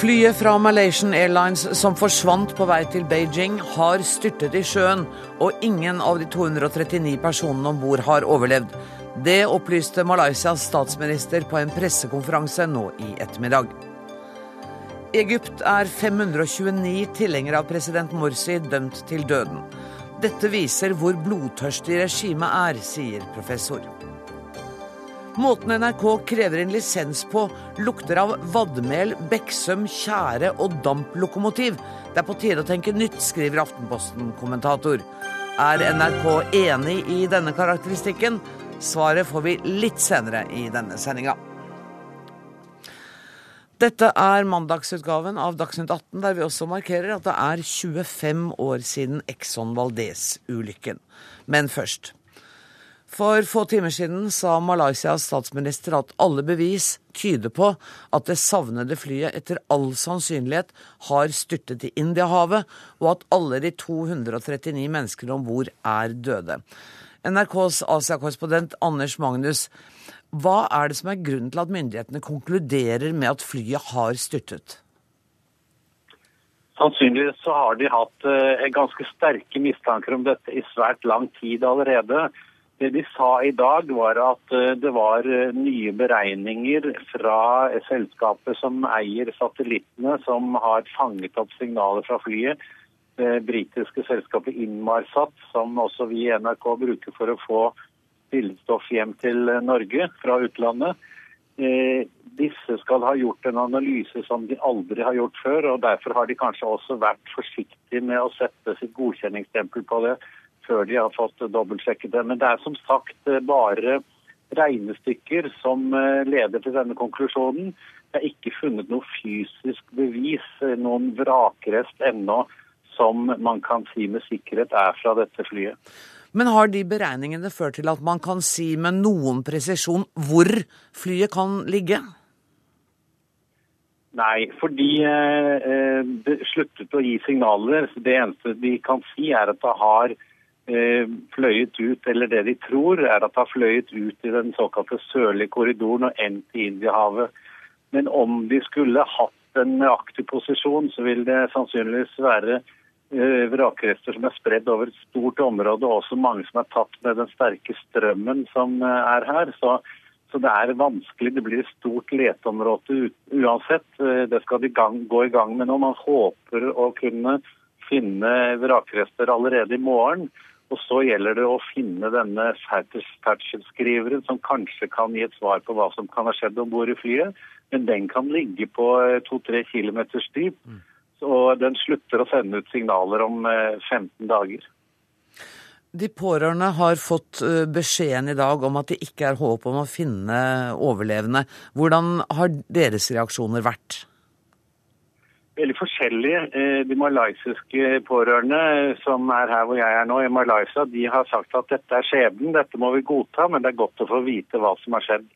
Flyet fra Malaysian Airlines som forsvant på vei til Beijing, har styrtet i sjøen, og ingen av de 239 personene om bord har overlevd. Det opplyste Malaysias statsminister på en pressekonferanse nå i ettermiddag. Egypt er 529 tilhengere av president Morsi dømt til døden. Dette viser hvor blodtørstig regimet er, sier professor. Måten NRK krever en lisens på, lukter av vadmel, beksøm, tjære og damplokomotiv. Det er på tide å tenke nytt, skriver Aftenposten-kommentator. Er NRK enig i denne karakteristikken? Svaret får vi litt senere i denne sendinga. Dette er mandagsutgaven av Dagsnytt 18, der vi også markerer at det er 25 år siden Exxon Valdez-ulykken. Men først. For få timer siden sa Malaysias statsminister at alle bevis tyder på at det savnede flyet etter all sannsynlighet har styrtet i Indiahavet, og at alle de 239 menneskene om bord er døde. NRKs Asia-korrespondent Anders Magnus, hva er det som er grunnen til at myndighetene konkluderer med at flyet har styrtet? Sannsynligvis så har de hatt eh, ganske sterke mistanker om dette i svært lang tid allerede. Det de sa i dag, var at eh, det var eh, nye beregninger fra selskapet som eier satellittene, som har fanget opp signaler fra flyet. Det britiske selskapet Inmarsat, som også vi i NRK bruker for å få bildestoff hjem til Norge fra utlandet. Eh, disse skal ha gjort en analyse som de aldri har gjort før, og derfor har de kanskje også vært forsiktige med å sette sitt godkjenningsstempel på det før de har fått dobbeltsjekket det. Men det er som sagt eh, bare regnestykker som eh, leder til denne konklusjonen. Det er ikke funnet noe fysisk bevis, eh, noen vrakrest ennå, som man kan si med sikkerhet er fra dette flyet. Men har de beregningene ført til at man kan si med noen presisjon hvor flyet kan ligge? Nei, fordi det sluttet å gi signaler. Det eneste de kan si, er at det har fløyet ut, eller det de tror, er at det har fløyet ut i den såkalte sørlige korridoren og endt i Indiahavet. Men om de skulle hatt en nøyaktig posisjon, så vil det sannsynligvis være eh, vrakrester som er spredd over et stort område, og også mange som er tatt med den sterke strømmen som eh, er her. Så, så det er vanskelig. Det blir et stort leteområde uansett. Det skal de gang, gå i gang med nå. Man håper å kunne finne vrakrester allerede i morgen. Og så gjelder det å finne denne ferdselskriveren som kanskje kan gi et svar på hva som kan ha skjedd om bord i flyet. Men den kan ligge på to-tre kilometers dyp. Og den slutter å sende ut signaler om 15 eh, dager. De pårørende har fått eh, beskjeden i dag om at det ikke er håp om å finne overlevende. Hvordan har deres reaksjoner vært? Veldig forskjellige. Eh, de malaysiske pårørende som er her hvor jeg er nå, i Malaysia, de har sagt at dette er skjebnen, dette må vi godta, men det er godt å få vite hva som har skjedd.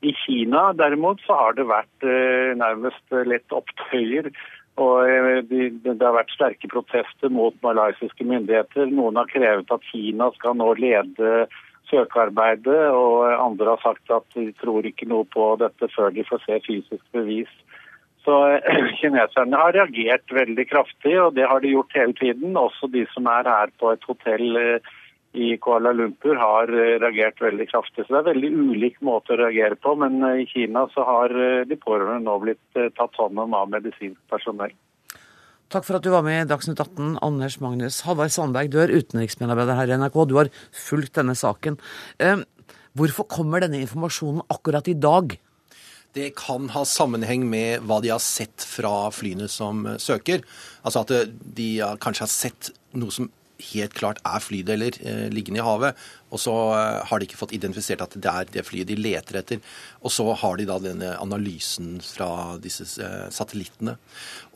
I Kina derimot så har det vært eh, nærmest litt opptøyer. Og eh, det har vært sterke protester mot malaysiske myndigheter. Noen har krevet at Kina skal nå lede søkearbeidet, og andre har sagt at de tror ikke noe på dette før de får se fysisk bevis. Så eh, kineserne har reagert veldig kraftig, og det har de gjort hele tiden. Også de som er her på et hotell eh, i Kuala Lumpur har eh, reagert veldig kraftig. Så det er veldig ulik måte å reagere på, men i Kina så har de pårørende nå blitt tatt hånd om av medisinsk personell. Takk for at du var med i Dagsnytt 18, Anders Magnus. Halvard Sandberg, du er utenriksmedarbeider her i NRK. Du har fulgt denne saken. Hvorfor kommer denne informasjonen akkurat i dag? Det kan ha sammenheng med hva de har sett fra flyene som eh, søker. Altså at eh, de kanskje har sett noe som helt klart er flydeler eh, liggende i havet. Og så eh, har de ikke fått identifisert at det er det flyet de leter etter. Og så har de da denne analysen fra disse eh, satellittene.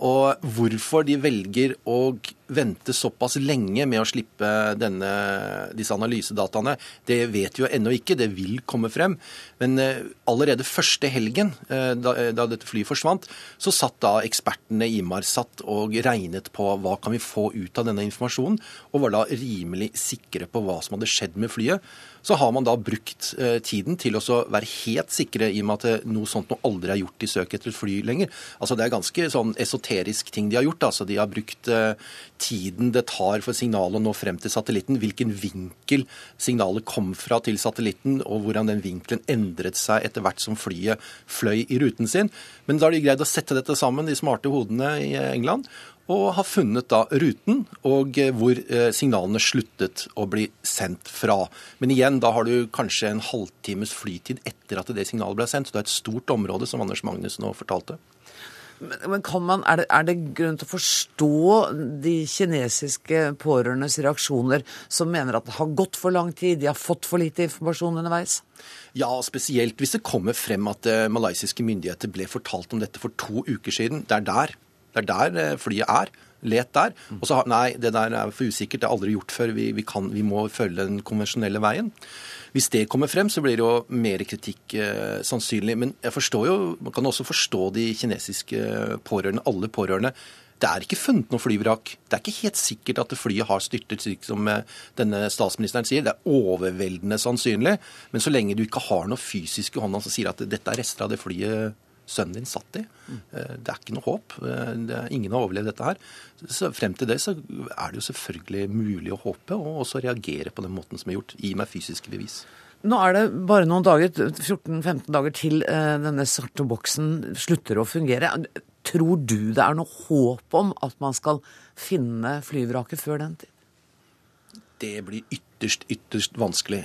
Og hvorfor de velger å vente såpass lenge med å slippe denne, disse analysedataene, det vet vi jo ennå ikke. Det vil komme frem. Men eh, allerede første helgen, da, da dette flyet forsvant, så satt da ekspertene i Marsat og regnet på hva kan vi få ut av denne informasjonen, og var da rimelig sikre på hva som hadde skjedd med flyet flyet, så har man da brukt eh, tiden til å være helt sikre i og med at noe sånt noe aldri er gjort i søk etter et fly lenger. Altså Det er ganske sånn esoterisk ting de har gjort. altså De har brukt eh, tiden det tar for signalet å nå frem til satellitten, hvilken vinkel signalet kom fra til satellitten, og hvordan den vinkelen endret seg etter hvert som flyet fløy i ruten sin. Men da har de greid å sette dette sammen, de smarte hodene i England og har funnet da ruten og eh, hvor eh, signalene sluttet å bli sendt fra. Men igjen, da har du kanskje en halvtimes flytid etter at det signalet ble sendt. Så det er et stort område, som Anders Magnus nå fortalte. Men man, er, det, er, det, grunn til å forstå de kinesiske pårørendes reaksjoner, som mener at det har gått for lang tid, de har fått for lite informasjon underveis? Ja, spesielt hvis det kommer frem at uh, malaysiske myndigheter ble fortalt om dette for to uker siden. Det er der det er der eh, flyet er. Let der. Og så Nei, det der er for usikkert. Det er aldri gjort før. Vi, vi, kan, vi må følge den konvensjonelle veien. Hvis det kommer frem, så blir det jo mer kritikk eh, sannsynlig. Men jeg forstår jo, man kan også forstå de kinesiske pårørende, alle pårørende. Det er ikke funnet noe flyvrak. Det er ikke helt sikkert at flyet har styrtet, slik som eh, denne statsministeren sier. Det er overveldende sannsynlig. Men så lenge du ikke har noe fysisk i hånda som sier at dette er rester av det flyet sønnen din satt i. Eh, det er ikke noe håp. Eh, ingen har overlevd dette her. Så frem til det så er det jo selvfølgelig mulig å håpe, og også reagere på den måten som er gjort. Gi meg fysiske bevis. Nå er det bare noen dager, 14-15 dager til eh, denne svarte boksen slutter å fungere. Tror du det er noe håp om at man skal finne flyvraket før den tid? Det blir ytterst, ytterst vanskelig.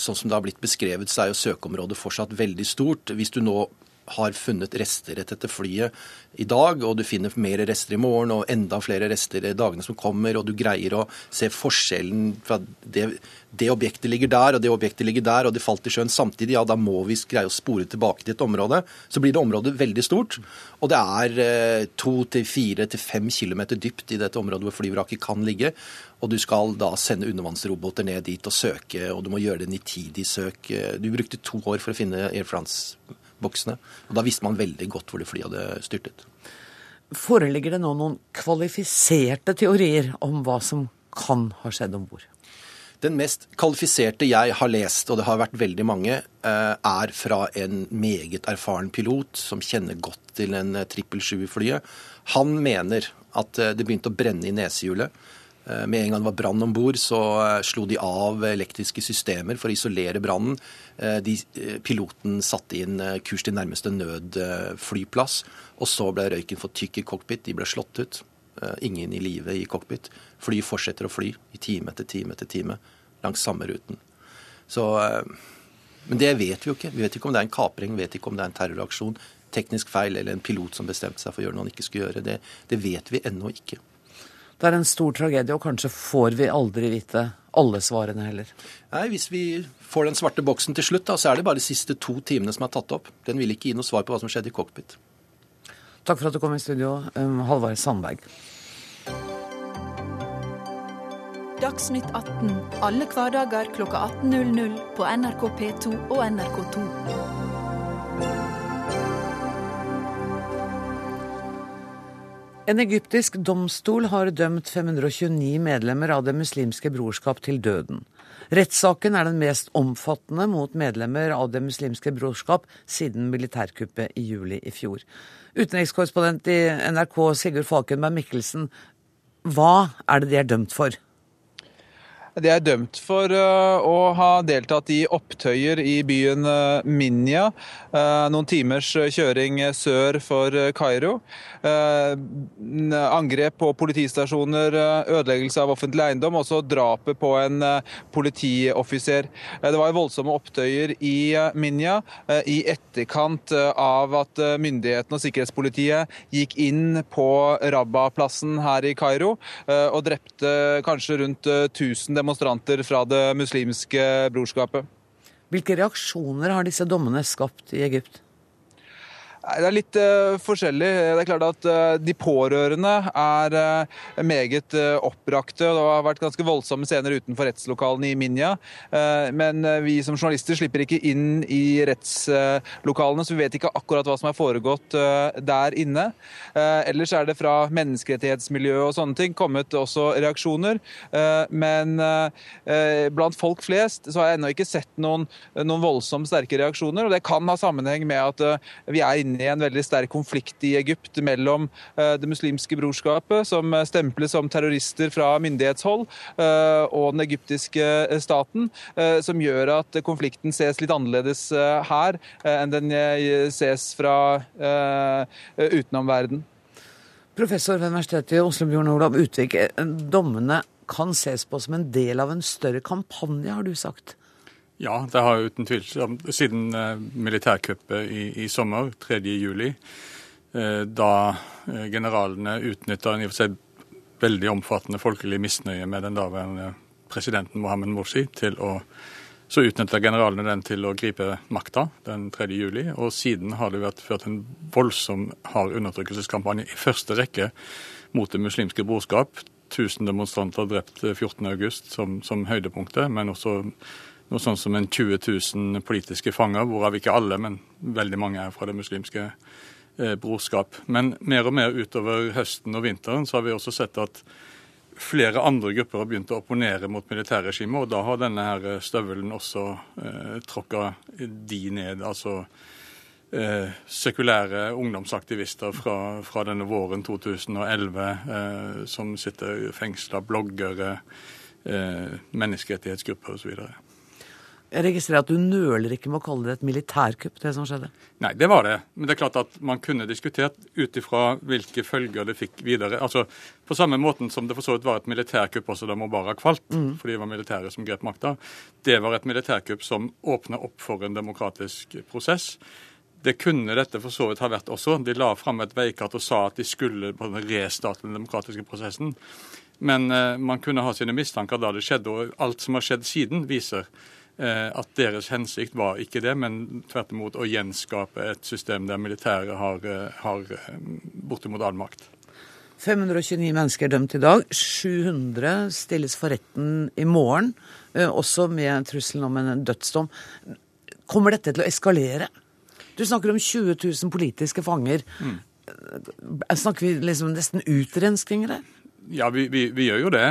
Sånn som det har blitt beskrevet, så er jo søkeområdet fortsatt veldig stort. Hvis du nå har funnet rester etter flyet i dag, og du finner mer rester i morgen og enda flere rester i dagene som kommer, og du greier å se forskjellen fra det, det objektet ligger der, og det objektet ligger der, og det falt i sjøen samtidig, ja, da må vi greie å spore tilbake til et område. Så blir det området veldig stort, og det er eh, to til fire til fem kilometer dypt i dette området hvor flyvraket kan ligge. Og du skal da sende undervannsroboter ned dit og søke, og du må gjøre det nitidig søk. Du brukte to år for å finne Air France boksene. Og Da visste man veldig godt hvor det flyet hadde styrtet. Foreligger det nå noen kvalifiserte teorier om hva som kan ha skjedd om bord? Den mest kvalifiserte jeg har lest, og det har vært veldig mange, eh, er fra en meget erfaren pilot som kjenner godt til en 777-flyet. Han mener at eh, det begynte å brenne i nesehjulet. Eh, med en gang det var brann om bord, så eh, slo de av elektriske systemer for å isolere brannen. Eh, piloten satte inn kurs til nærmeste nødflyplass, og så ble røyken for tykk i cockpit. De ble slått ut. Ingen i live i cockpit. Fly fortsetter å fly i time etter time etter time langs samme ruten. Så, men det vet vi jo ikke. Vi vet ikke om det er en kapring, vi vet ikke om det er en terroraksjon, teknisk feil eller en pilot som bestemte seg for å gjøre noe han ikke skulle gjøre. Det, det vet vi ennå ikke. Det er en stor tragedie, og kanskje får vi aldri vite alle svarene heller. Nei, Hvis vi får den svarte boksen til slutt, da, så er det bare de siste to timene som er tatt opp. Den vil ikke gi noe svar på hva som skjedde i cockpit. Takk for at du kom i studio, um, Halvard Sandberg. Dagsnytt 18 alle hverdager kl 18.00 på NRK P2 og NRK2. En egyptisk domstol har dømt 529 medlemmer av Det muslimske brorskap til døden. Rettssaken er den mest omfattende mot medlemmer av Det muslimske brorskap siden militærkuppet i juli i fjor. Utenrikskorrespondent i NRK Sigurd Falkenberg Mikkelsen, hva er det de er dømt for? De er dømt for uh, å ha deltatt i opptøyer i byen uh, Minya, uh, noen timers kjøring sør for Kairo. Angrep på politistasjoner, ødeleggelse av offentlig eiendom, også drapet på en politioffiser. Det var voldsomme opptøyer i Minya i etterkant av at myndighetene og sikkerhetspolitiet gikk inn på Rabba-plassen her i Kairo og drepte kanskje rundt 1000 demonstranter demonstranter fra det muslimske brorskapet. Hvilke reaksjoner har disse dommene skapt i Egypt? Det er litt uh, forskjellig. Det er klart at uh, De pårørende er uh, meget oppbrakte. Det har vært ganske voldsomme scener utenfor rettslokalene i Minja. Men vi som journalister slipper ikke inn i rettslokalene, så vi vet ikke akkurat hva som er foregått der inne. Ellers er det fra menneskerettighetsmiljøet og sånne ting kommet også reaksjoner. Men blant folk flest så har jeg ennå ikke sett noen, noen voldsomt sterke reaksjoner. og Det kan ha sammenheng med at vi er inne inne i en veldig sterk konflikt i Egypt mellom eh, det muslimske brorskapet, som stemples som terrorister fra myndighetshold, eh, og den egyptiske eh, staten, som gjør at konflikten ses litt annerledes her enn den ses fra utenom verden. Professor ved Universitetet i Oslo, Bjørn Olav Utvik. Dommene kan ses på som en del av en større kampanje, har du sagt? Ja, det har uten tvil siden eh, militærkuppet i, i sommer, 3.7, juli, da eh, generalene utnytta en i og for seg veldig omfattende folkelig misnøye med den daværende presidenten Mohammed Morsi til å så utnytta generalene den til å gripe makta den 3. juli, og siden har det vært ført en voldsom hard undertrykkelseskampanje i første rekke mot Det muslimske brorskap. 1000 demonstranter drept 14.8 som, som høydepunktet, men også noe sånn som en 20 000 politiske fanger, hvorav ikke alle, men veldig mange er fra det muslimske eh, brorskap. Men mer og mer utover høsten og vinteren så har vi også sett at flere andre grupper har begynt å opponere mot militærregimet, og da har denne her støvelen også eh, tråkka de ned. altså eh, sekulære ungdomsaktivister fra, fra, denne våren 2011 eh, som sitter fengsla, bloggere, eh, menneskerettighetsgrupper osv. Jeg registrerer at du nøler ikke med å kalle det et militærkupp, det som skjedde. Nei, det var det. Men det er klart at man kunne diskutert ut ifra hvilke følger det fikk videre. Altså, På samme måten som det for så vidt var et militærkupp også da Mubarak falt, mm. fordi det var militæret som grep makta. Det var et militærkupp som åpna opp for en demokratisk prosess. Det kunne dette for så vidt ha vært også. De la fram et veikart og sa at de skulle restarte den demokratiske prosessen. Men eh, man kunne ha sine mistanker da det skjedde, og alt som har skjedd siden, viser at deres hensikt var ikke det, men tvert imot å gjenskape et system der militæret har, eh, har eh, bortimot all makt. 529 mennesker er dømt i dag. 700 stilles for retten i morgen, også med trusselen om en dødsdom. Kommer dette til å eskalere? Du snakker om 20 000 politiske fanger. Mm. Snakker vi liksom nesten utrenskninger her? Ja, vi, vi, vi, gjør jo det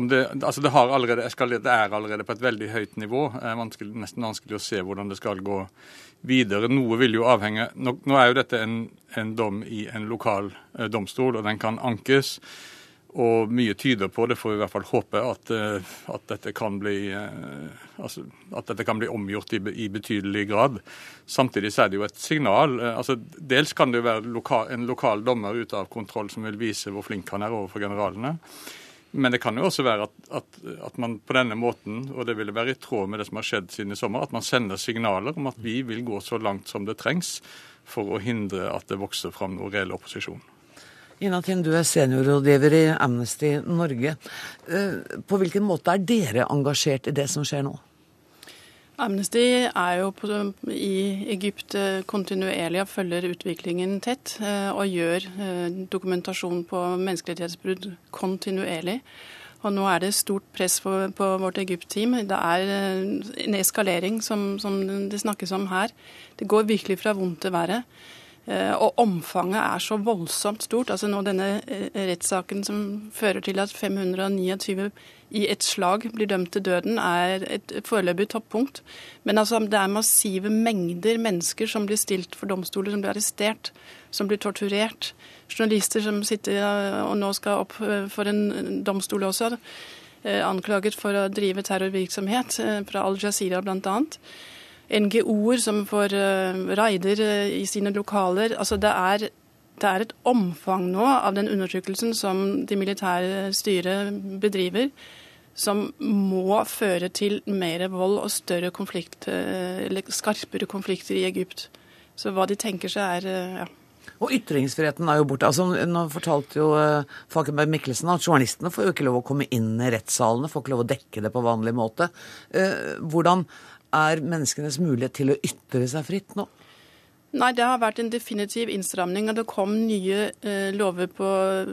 det, altså det har allerede eskalert, det er allerede på et veldig høyt nivå. Det er vanskelig, nesten vanskelig å se hvordan det skal gå videre. Noe vil jo avhenge Nå, nå er jo dette en, en, dom i en lokal eh, domstol, og den kan ankes. Og mye tyder på, det får vi i hvert fall håpe, at, eh, at, dette, kan bli, eh, altså, at dette kan bli omgjort i, i, betydelig grad. Samtidig så er det jo et signal. Eh, altså, dels kan det jo være loka, en lokal dommer ute av kontroll som vil vise hvor flink han er overfor generalene. Men det kan jo også være at, at, at, man på denne måten, og det ville være i tråd med det som har skjedd siden i sommer, at man sender signaler om at vi vil gå så langt som det trengs for å hindre at det vokser fram noe reell opposisjon. Ina Tind, du er seniorrådgiver i Amnesty Norge. Eh, på hvilken måte er dere engasjert i det som skjer nå? Amnesty er jo på, i Egypt eh, kontinuerlig og følger utviklingen tett. Eh, og gjør eh, dokumentasjon på menneskerettighetsbrudd kontinuerlig. Og nå er det stort press på, på vårt Egypt-team. Det er en eskalering som, som, det snakkes om her. Det går virkelig fra vondt til verre. Og omfanget er så voldsomt stort. Altså nå Denne rettssaken som fører til at 529 i et slag blir dømt til døden, er et foreløpig toppunkt. Men altså, det er massive mengder mennesker som blir stilt for domstoler, som blir arrestert, som blir torturert. Journalister som sitter og nå skal opp eh, for en domstol også, eh, anklaget for å drive terrorvirksomhet, eh, fra Al Jazeera bl.a. NGO-er som får raider i sine lokaler. Altså, det er det er et omfang nå av den undertrykkelsen som de militære styret bedriver, som må føre til mer vold og større konflikt, eh, eller skarpere konflikter i Egypt. Så hva de tenker seg er eh, ja. Og ytringsfriheten er jo borte. Altså, nå fortalte jo uh, Falkenberg Mikkelsen at journalistene får jo ikke lov å komme inn i rettssalene, får ikke lov å dekke det på vanlig måte. Hvordan er menneskenes mulighet til å ytre seg fritt nå? Nei, det har vært en definitiv innstramning. og Det kom nye eh, lover på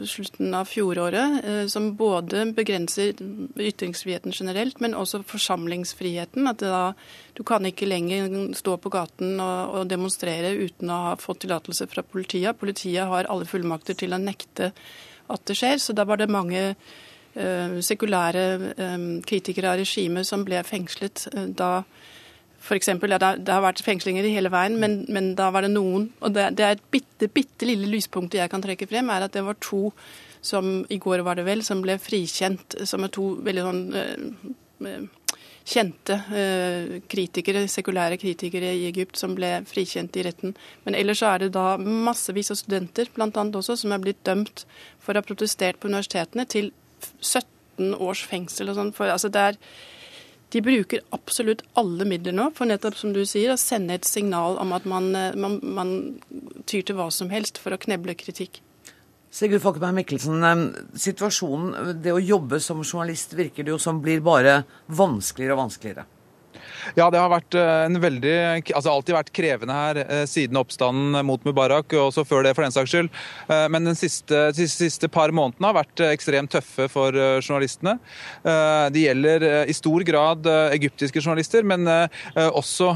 slutten av fjoråret eh, som både begrenser ytringsfriheten generelt, men også forsamlingsfriheten. At da, Du kan ikke lenger stå på gaten og, og, demonstrere uten å ha fått tillatelse fra politiet. Politiet har alle fullmakter til å nekte at det skjer. Så da var det mange eh, sekulære eh, kritikere av regimet som ble fengslet eh, da eksempel, ja, det, har vært fengslinger i hele veien, men, men da var det noen Og det, det er et bitte, bitte lille lyspunkt jeg kan trekke frem, er at det var to som i går var det vel, som ble frikjent, som er to veldig sånn øh, kjente øh, kritikere, sekulære kritikere i Egypt som ble frikjent i retten. Men ellers så er det da massevis av studenter annet også, som er blitt dømt for å ha protestert på universitetene til 17 års fengsel og sånn. Altså det er de bruker absolutt alle midler nå for nettopp som du sier, å sende et signal om at man, eh, man, man tyr til hva som helst for å kneble kritikk. Sigurd Falkenberg Mikkelsen, situasjonen, det å jobbe som journalist virker det jo som blir bare vanskeligere og vanskeligere? Ja, det har vært eh, en veldig, altså alltid vært krevende her eh, siden oppstanden mot Mubarak, og også før det for den saks skyld. Eh, men de siste, de siste par månedene har vært ekstremt tøffe for journalistene. Det gjelder i stor grad egyptiske journalister, men også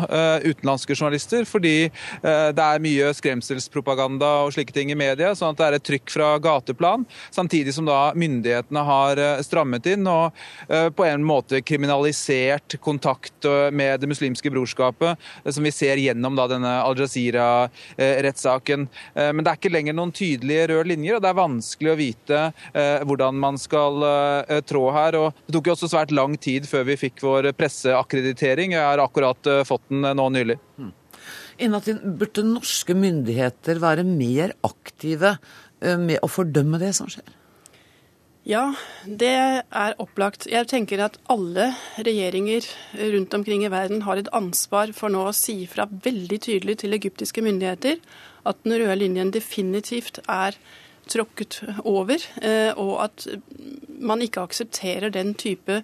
utenlandske journalister. Fordi det er mye skremselspropaganda og slike ting i media, sånn at det er et trykk fra gateplan. Samtidig som da myndighetene har strammet inn og på en måte kriminalisert kontakt med Det muslimske brorskapet, eh, som vi ser gjennom da, denne Al Jazeera-rettssaken. Eh, men det er ikke lenger noen tydelige røde linjer, og det er vanskelig å vite eh, hvordan man skal trå her. Og det tok jo også svært lang tid før vi fikk vår presseakkreditering. Jeg har akkurat fått den nå nylig. Hmm. Innatin, burde norske myndigheter være mer aktive med å fordømme det som skjer? Ja, det er opplagt. Jeg tenker at alle regjeringer rundt omkring i verden har et ansvar for nå å si fra veldig tydelig til egyptiske myndigheter at den røde linjen definitivt er tråkket over, eh, og at man ikke aksepterer den type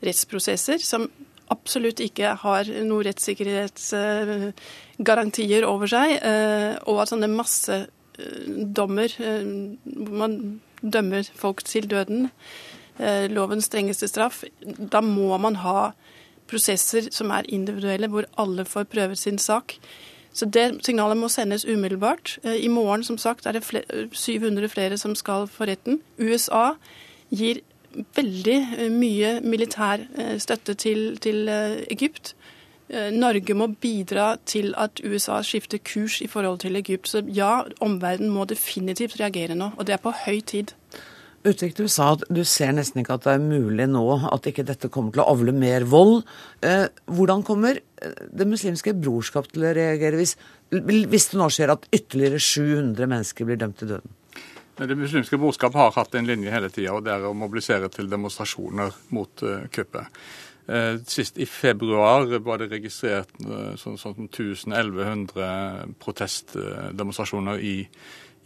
rettsprosesser som absolutt ikke har noen rettssikkerhetsgarantier over seg, eh, og at sånne massedommer hvor man dømmer folk til døden, eh, lovens strengeste straff, da må man ha prosesser som er individuelle, hvor alle får prøvet sin sak. Så det signalet må sendes umiddelbart. Eh, I morgen som sagt, er det flere, 700 flere som skal for retten. USA gir veldig eh, mye militær støtte til, til Egypt. Eh, Norge må bidra til at USA skifter kurs i forhold til Egypt. Så ja, omverdenen må definitivt reagere nå, og det er på høy tid. Utvik, du sa at du ser nesten ikke at det er mulig nå at ikke dette kommer til å avle mer vold. Eh, hvordan kommer eh, Det muslimske brorskap til å reagere hvis, hvis det nå skjer at ytterligere 700 mennesker blir dømt til døden? Det muslimske brorskap har hatt en linje hele tida, og det er å mobilisere til demonstrasjoner mot uh, kuppet. Eh, sist i februar var det registrert eh, sånn, sånn 1100 protestdemonstrasjoner i,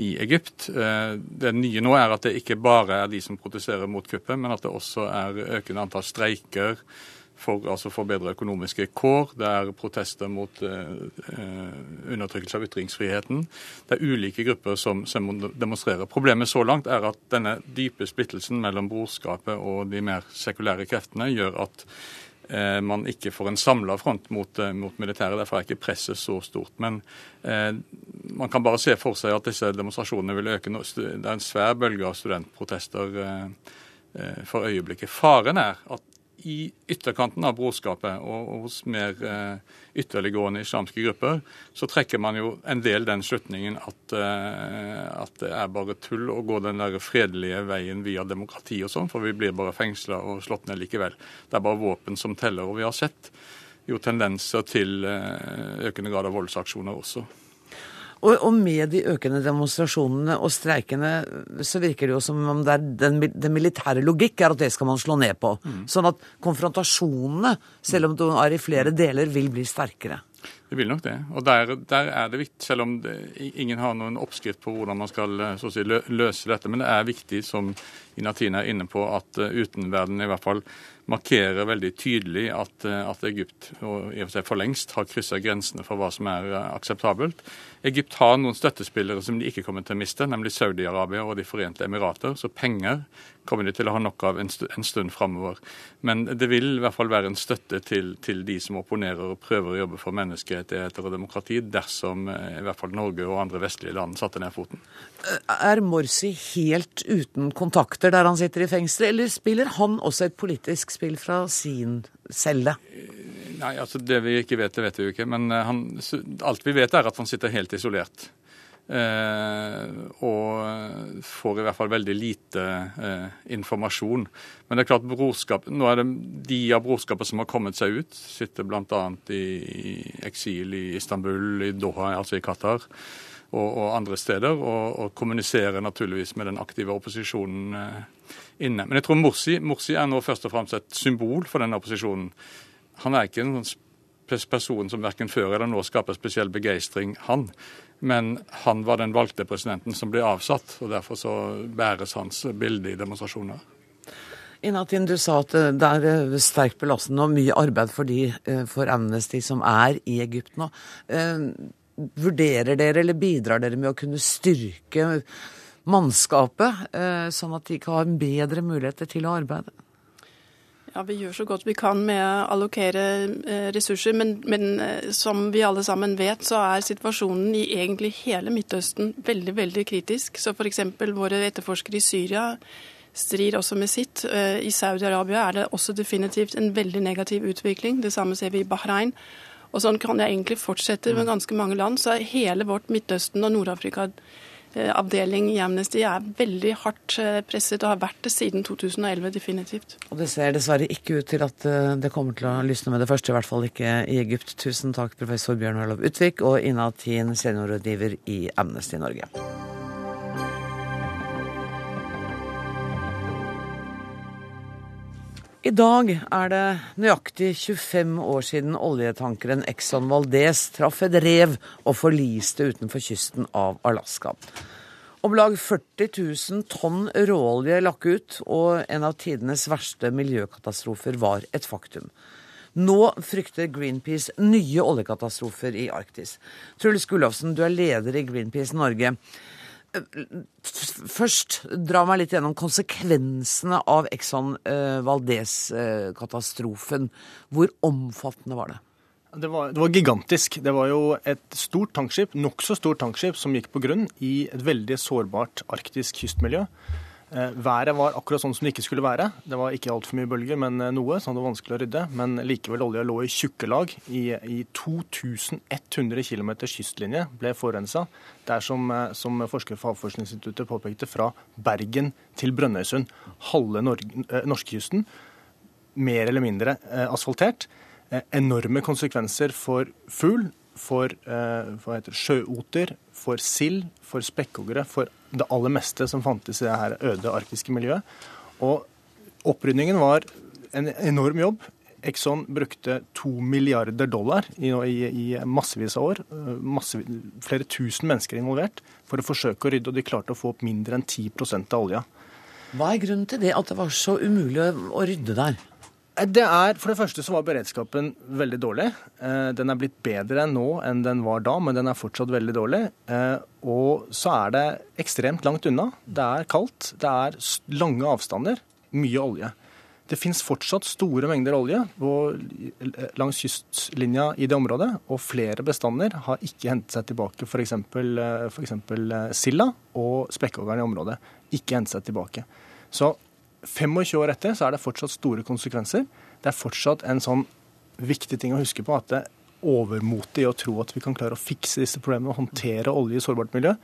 i Egypt. Eh, det nye nå er at det ikke bare er de som protesterer mot kuppet, men at det også er økende antall streiker for, altså for bedre økonomiske kår. Det er protester mot uh, undertrykkelse av ytringsfriheten. Det er ulike grupper som, som, demonstrerer. Problemet så langt er at denne dype splittelsen mellom brorskapet og de mer sekulære kreftene gjør at uh, man ikke får en samla front mot, mot, militæret. Derfor er ikke presset så stort. Men man kan bare se for seg at disse demonstrasjonene vil øke. Det er en svær bølge av studentprotester for øyeblikket. Faren er at i ytterkanten av brorskapet og, hos mer eh, ytterliggående islamske grupper, så trekker man jo en del den slutningen at, eh, at, det er bare tull å gå den der fredelige veien via demokrati og sånn, for vi blir bare fengsla og slått ned likevel. Det er bare våpen som teller. Og vi har sett jo tendenser til eh, økende grad av voldsaksjoner også. Og, og, med de økende demonstrasjonene og streikene, så virker det jo som om det er den, den militære logikk er at det skal man slå ned på. Mm. Sånn at konfrontasjonene, selv om de er i flere deler, vil bli sterkere. Det vil nok det. Og der, der er det viktig, selv om det, ingen har noen oppskrift på hvordan man skal si, løse dette, men det er viktig som Inatina er inne på at utenverden i hvert fall markerer veldig tydelig at, at Egypt og i og for seg for lengst har kryssa grensene for hva som er akseptabelt. Egypt har noen støttespillere som de ikke kommer til å miste, nemlig Saudi-Arabia og De forente emirater. Så penger kommer de til å ha nok av en stund framover. Men det vil i hvert fall være en støtte til, til, de som opponerer og prøver å jobbe for menneskerettigheter og demokrati, dersom eh, i hvert fall Norge og andre vestlige land satte ned foten. Er Morsi helt uten kontakter der han sitter i fengsel, eller spiller han også et politisk spill fra sin celle? Nei, altså Det vi ikke vet, det vet vi jo ikke. Men eh, han, alt vi vet, er at han sitter helt isolert. Eh, og får i hvert fall veldig lite eh, informasjon. Men det er klart brorskap, nå er det de av brorskapet som har kommet seg ut, sitter bl.a. I, i eksil i Istanbul, i Doha, altså i Qatar. Og, og andre steder, og, og kommuniserer naturligvis med den aktive opposisjonen eh, inne. Men jeg tror Morsi, Morsi er nå først og fremst et symbol for den opposisjonen. Han er ikke en sånn person som verken før eller nå skaper spesiell begeistring, han. Men han var den valgte presidenten som ble avsatt, og derfor så bæres hans bilde i demonstrasjoner. Inatin, du sa at det er eh, sterkt belastende og mye arbeid for, de, eh, for Amnesty som er i Egypt nå. Eh, vurderer dere eller bidrar dere med å kunne styrke mannskapet, sånn at de kan ha bedre muligheter til å arbeide? Ja, Vi gjør så godt vi kan med å allokere eh, ressurser, men, men, eh, som vi alle sammen vet, så er situasjonen i egentlig hele Midtøsten veldig veldig kritisk. Så f.eks. våre etterforskere i Syria strir også med sitt. Eh, I Saudi-Arabia er det også definitivt en veldig negativ utvikling. Det samme ser vi i Bahrain. Og sånn kan jeg egentlig fortsette med ganske mange land. Så er hele vårt Midtøsten og Nord-Afrika Eh, avdeling i Amnesty er veldig hardt eh, presset og har vært det siden 2011, definitivt. Og det ser dessverre ikke ut til at eh, det kommer til å lysne med det første, i hvert fall ikke i Egypt. Tusen takk, professor Bjørn Ørlov Utvik og Ina Tien, seniorrådgiver i Amnesty Norge. I dag er det nøyaktig 25 år siden oljetankeren Exxon Valdez traff et rev og forliste utenfor kysten av Alaska. Om lag 40 000 tonn råolje lakk ut, og en av tidenes verste miljøkatastrofer var et faktum. Nå frykter Greenpeace nye oljekatastrofer i Arktis. Truls Gullofsen, du er leder i Greenpeace Norge. Først dra meg litt gjennom konsekvensene av Exxon eh, Valdez-katastrofen. Hvor omfattende var det? Det var, det var, gigantisk. Det var jo et stort tankskip, nokså stort tankskip, som gikk på grunn i et veldig sårbart arktisk kystmiljø. Eh, været var akkurat sånn som det ikke skulle være. Det var ikke altfor mye bølger, men eh, noe, så det var vanskelig å rydde. Men likevel, olja lå i tjukke lag. I, i 2100 km kystlinje ble forurensa. Det er som, eh, som forsker for Havforskningsinstituttet påpekte, fra Bergen til Brønnøysund. Halve norskekysten mer eller mindre asfaltert. Enorme konsekvenser for fugl, for eh, sjøoter, for sild, for spekkhoggere, for det aller meste som fantes i det her øde arktiske miljøet. Og opprydningen var en enorm jobb. Exxon brukte to milliarder dollar i, i, i massevis av år. Masse, flere tusen mennesker involvert for å forsøke å rydde, og de klarte å få opp mindre enn 10% av olja. Hva er grunnen til det, at det var så umulig å rydde der? Eh, det er, For det første så var beredskapen veldig dårlig. Eh, den er blitt bedre nå enn den var da, men den er fortsatt veldig dårlig. Eh, og så er det ekstremt langt unna. Det er kaldt, det er lange avstander, mye olje. Det fins fortsatt store mengder olje langs kystlinja i det området, og flere bestander har ikke hentet seg tilbake. F.eks. silda og spekkhoggeren i området. Ikke hentet seg tilbake. Så 25 år etter så er det fortsatt store konsekvenser. Det er fortsatt en sånn viktig ting å huske på at det er i å tro at vi kan klare å fikse disse problemene og håndtere olje i sårbart miljø.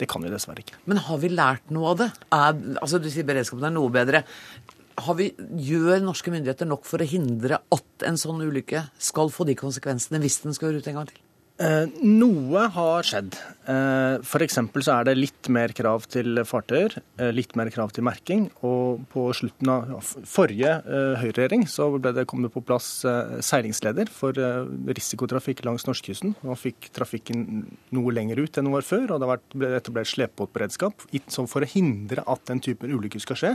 Det kan vi dessverre ikke. Men har vi lært noe av det? Er, altså Du sier beredskapen er noe bedre. Vi, gjør norske myndigheter nok for å hindre at en sånn ulykke skal få de konsekvensene hvis den skal gjøre ut en gang til? Eh, noe har skjedd. Eh, F.eks. så er det litt mer krav til fartøyer, eh, litt mer krav til merking. Og på slutten av forrige høyreregjering så ble det, kommet på plass seilingsleder for risikotrafikk langs norskekysten. Man fikk trafikken noe lenger ut enn det var før, og det ble etablert slepebåtberedskap for å hindre at den typen ulykker skal skje.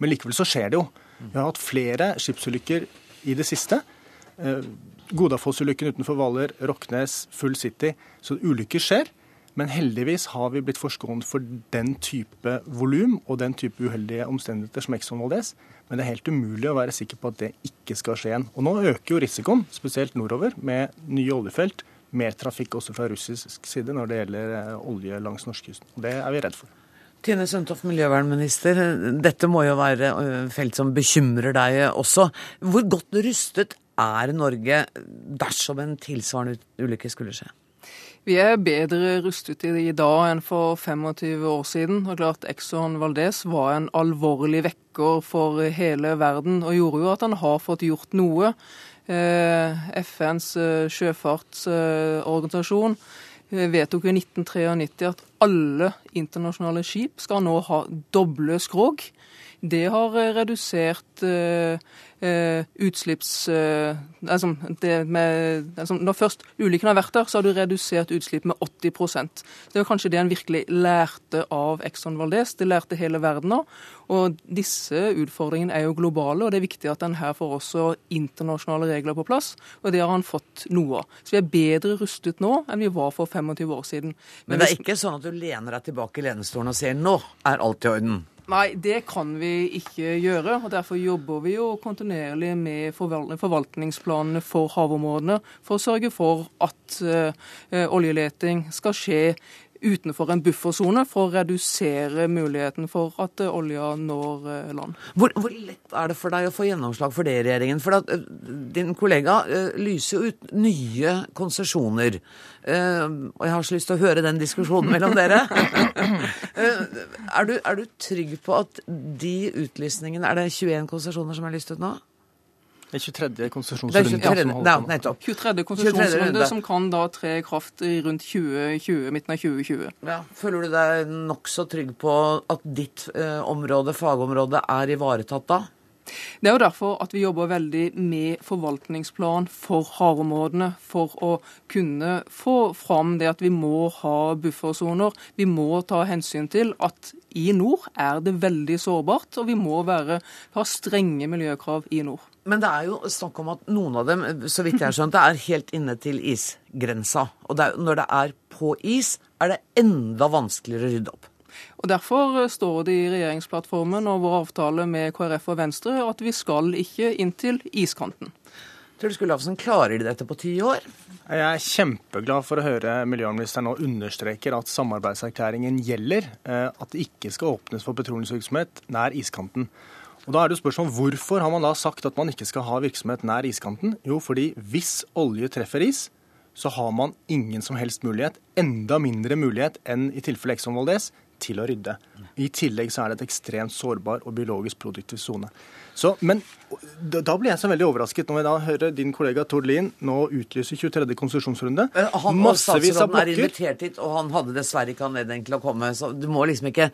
Men likevel så skjer det jo. Vi har hatt flere skipsulykker i det siste. Eh, Godafoss-ulykken utenfor Hvaler, Roknes, Full City. Så ulykker skjer. Men heldigvis har vi blitt forskånet for den type volum og den type uheldige omstendigheter som Exxon Valdez. Men det er helt umulig å være sikker på at det ikke skal skje igjen. Og nå øker jo risikoen, spesielt nordover, med nye oljefelt. Mer trafikk også fra russisk side når det gjelder eh, olje langs norskekysten. Det er vi redd for. Tine Sundtoft, miljøvernminister. Dette må jo være felt som bekymrer deg også. Hvor godt rustet er Norge dersom en tilsvarende ulykke skulle skje? Vi er bedre rustet i dag enn for 25 år siden. Og klart Exxon Valdez var en alvorlig vekker for hele verden, og gjorde jo at han har fått gjort noe. Eh, FNs eh, sjøfartsorganisasjon eh, vedtok i 1993 at alle internasjonale skip skal nå ha doble skrog. Det har eh, redusert eh, eh, utslipps... Eh, altså, det med, altså, når først ulykken har vært der, så har du redusert utslipp med 80% Det var kanskje det en virkelig lærte av Exxon Valdez. Det lærte hele verden av. Og disse utfordringene er jo globale, og det er viktig at en her får også internasjonale regler på plass. Og det har han fått noe av. Så vi er bedre rustet nå enn vi var for 25 år siden. Men det er ikke sånn at du lener deg tilbake i lenestolen og sier 'nå er alt i orden'? Nei, det kan vi ikke gjøre. og Derfor jobber vi jo kontinuerlig med forvaltningsplanene for havområdene for å sørge for at eh, oljeleting skal skje utenfor en buffersone for å redusere muligheten for at eh, olja når eh, land. Hvor, hvor lett er det for deg å få gjennomslag for det i regjeringen? For at, din kollega lyser jo ut nye konsesjoner. Eh, og jeg har så lyst til å høre den diskusjonen mellom dere. Eh, er, du, er du trygg på at de utlysningene Er det 21 konsesjoner som er lyst ut nå? Det er 23. Det er konsesjonsrunde. 23. som holder Nei, på nå. nettopp. 23. 23. konsesjonsrunde som kan da tre i kraft rundt 2020, midten av 2020. Ja, føler du deg nokså trygg på at ditt eh, område, fagområde, er ivaretatt da? Det er jo derfor at vi jobber veldig med forvaltningsplan for havområdene, for å kunne få fram det at vi må ha buffersoner. Vi må ta hensyn til at i nord er det veldig sårbart, og vi må være, ha strenge miljøkrav i nord. Men det er jo snakk om at noen av dem, så vidt jeg har skjønt, det er helt inne til isgrensa. Og det er, når det er på is, er det enda vanskeligere å rydde opp. Og Derfor står det i regjeringsplattformen og vår avtale med KrF og Venstre at vi skal ikke inn til iskanten. Tror du Gullafsen, klarer de dette på ti år? Jeg er kjempeglad for å høre miljøministeren nå understreker at samarbeidserklæringen gjelder, eh, at det ikke skal åpnes for petroleumsvirksomhet nær iskanten. Og da er det jo spørsmål Hvorfor har man da sagt at man ikke skal ha virksomhet nær iskanten? Jo, fordi hvis olje treffer is, så har man ingen som helst mulighet, enda mindre mulighet enn i tilfelle Exxon Valdez, til å rydde. I tillegg så er det et ekstremt sårbar og biologisk produktiv sone. Så, men da blir jeg så veldig overrasket når jeg da hører din kollega Tord Lien nå utlyse 23. konsesjonsrunde. Eh, Han Massevis av statsråden er invitert hit, og han hadde dessverre ikke anledning til å komme. Så du må liksom ikke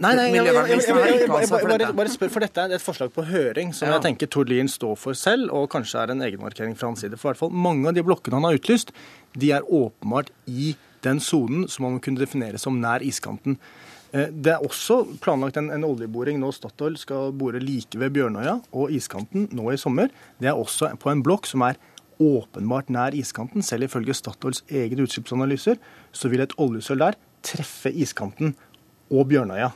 Nei, nei, jeg, jeg, jeg, bare, bare spør, for dette er et forslag på høring som Ja. jeg tenker Tord Lien står for selv, og kanskje er en egenmarkering fra hans side. For i hvert fall mange av de blokkene han har utlyst, de er åpenbart i den sonen som man kunne definere som nær iskanten. Eh, Det er også planlagt en, en oljeboring nå Statoil skal bore like ved Bjørnøya og iskanten nå i sommer. Det er også på en blokk som er åpenbart nær iskanten. Selv ifølge Statoils egne utslippsanalyser så vil et oljesøl der treffe iskanten og Bjørnøya.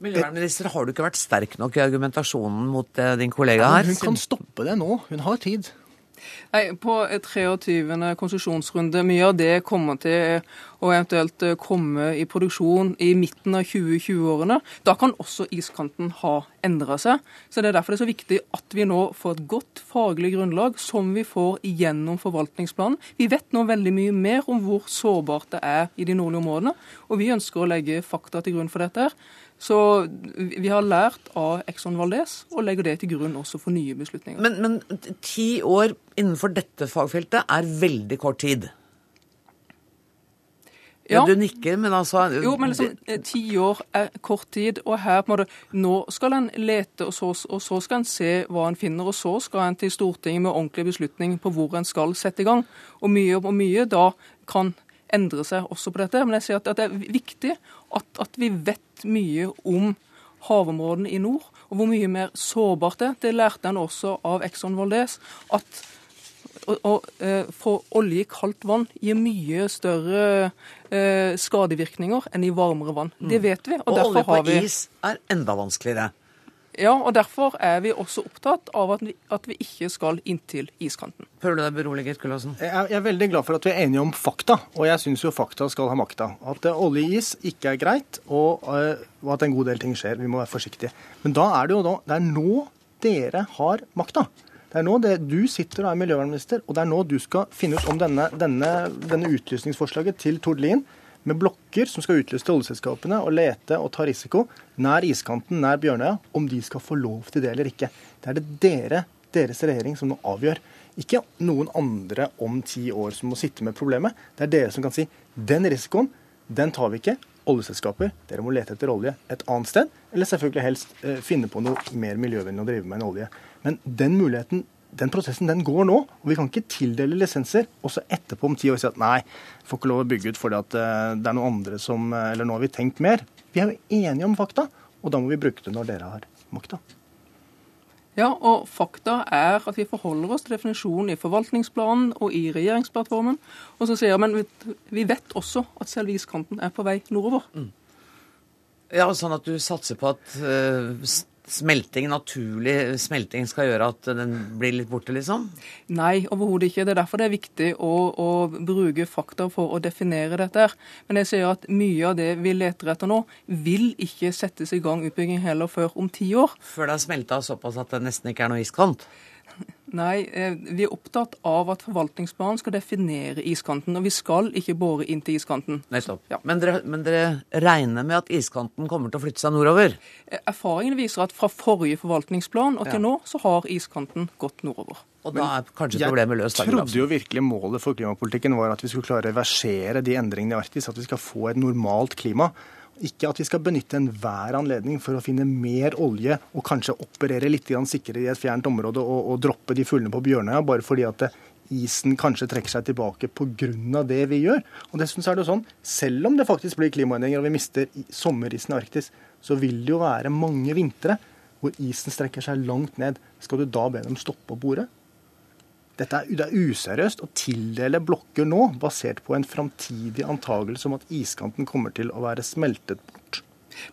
Miljøvernminister, har du ikke vært sterk nok i argumentasjonen mot eh, din kollega her? Hun kan stoppe det nå. Hun har tid. Nei, På 23. konsesjonsrunde, mye av det kommer til å eventuelt komme i produksjon i midten av 2020-årene. Da kan også iskanten ha endra seg. Så Det er derfor det er så viktig at vi nå får et godt faglig grunnlag som vi får gjennom forvaltningsplanen. Vi vet nå veldig mye mer om hvor sårbart det er i de nordlige områdene, og vi ønsker å legge fakta til grunn for dette. her. Så vi har lært av Exxon Valdez og legger det til grunn også for nye beslutninger. Men, men ti år innenfor dette fagfeltet er veldig kort tid. Ja, du nikker, men altså Jo, men liksom, eh, ti år er kort tid, og her på en måte Nå skal en lete, og så, og så skal en se hva en finner, og så skal en til Stortinget med ordentlig beslutning på hvor en skal sette i gang. Og mye og mye da kan endre seg også på dette. Men jeg sier at, at det er viktig at, at vi vet mye om havområdene i nord, og hvor mye mer sårbart det er. Det lærte en også av Exxon Valdez. at å eh, få olje i kaldt vann gir mye større eh, skadevirkninger enn i varmere vann. Det vet vi. Og, og olje på vi... is er enda vanskeligere. Ja, og derfor er vi også opptatt av at vi, at vi ikke skal inntil iskanten. Føler du deg beroliget, Kullåsen? Jeg er veldig glad for at vi er enige om fakta, og jeg syns jo fakta skal ha makta. At olje i is ikke er greit, og, og, at en god del ting skjer. Vi må være forsiktige. Men da er det jo da, det er nå dere har makta. Det er nå det, du sitter og er miljøvernminister, og det er nå du skal finne ut om denne, denne, denne utlysningsforslaget til Tord Lien med blokker som skal utløse til oljeselskapene og lete og ta risiko nær iskanten, nær Bjørnøya, om de skal få lov til det eller ikke. Det er det dere, deres regjering som nå avgjør. Ikke noen andre om ti år som må sitte med problemet. Det er dere som kan si den risikoen, den tar vi ikke. Oljeselskaper, dere må lete etter olje et annet sted, eller selvfølgelig helst eh, finne på noe mer miljøvennlig å drive med enn olje. Men den muligheten, den prosessen den går nå. Og vi kan ikke tildele lisenser og så etterpå om ti år si at nei, får ikke lov å bygge ut fordi at eh, det er noen andre som eh, Eller nå har vi tenkt mer. Vi er jo enige om fakta, og da må vi bruke det når dere har makta. Ja, og fakta er at vi forholder oss til definisjonen i forvaltningsplanen og i regjeringsplattformen. Og så sier jeg, men vi vet også at selve iskanten er på vei nordover. Mm. Ja, sånn at du satser på at uh, smelting, naturlig smelting skal gjøre at den blir litt borte, liksom? Nei, overhodet ikke. Det er derfor det er viktig å, å, bruke fakta for å definere dette. Men jeg sier at mye av det vi leter etter nå, vil ikke settes i gang utbygging heller før om ti år. Før det har smelta såpass at det nesten ikke er noe iskant? Nei, eh, vi er opptatt av at forvaltningsplanen skal definere iskanten. Og vi skal ikke bore inn til iskanten. Nettopp. Ja. Men, dere, men, dere, regner med at iskanten kommer til å flytte seg nordover? Erfaringen erfaringene viser at fra forrige forvaltningsplan og til ja. nå, så har iskanten gått nordover. Og da er kanskje problemet løst? Jeg trodde jo virkelig målet for klimapolitikken var at vi skulle klare å reversere de endringene i Arktis. At vi skal få et normalt klima. Ikke at vi skal benytte enhver anledning for å finne mer olje og kanskje operere litt sikrere i et fjernt område og, og droppe de fuglene på Bjørnøya bare fordi at isen kanskje trekker seg tilbake pga. det vi gjør. Og dessuten er det jo sånn, Selv om det faktisk blir klimaendringer og vi mister sommerisen i Arktis, så vil det jo være mange vintre hvor isen strekker seg langt ned. Skal du da be dem stoppe å bore? Dette er, det er useriøst å tildele blokker nå, basert på en framtidig antagelse om at iskanten kommer til å være smeltet bort.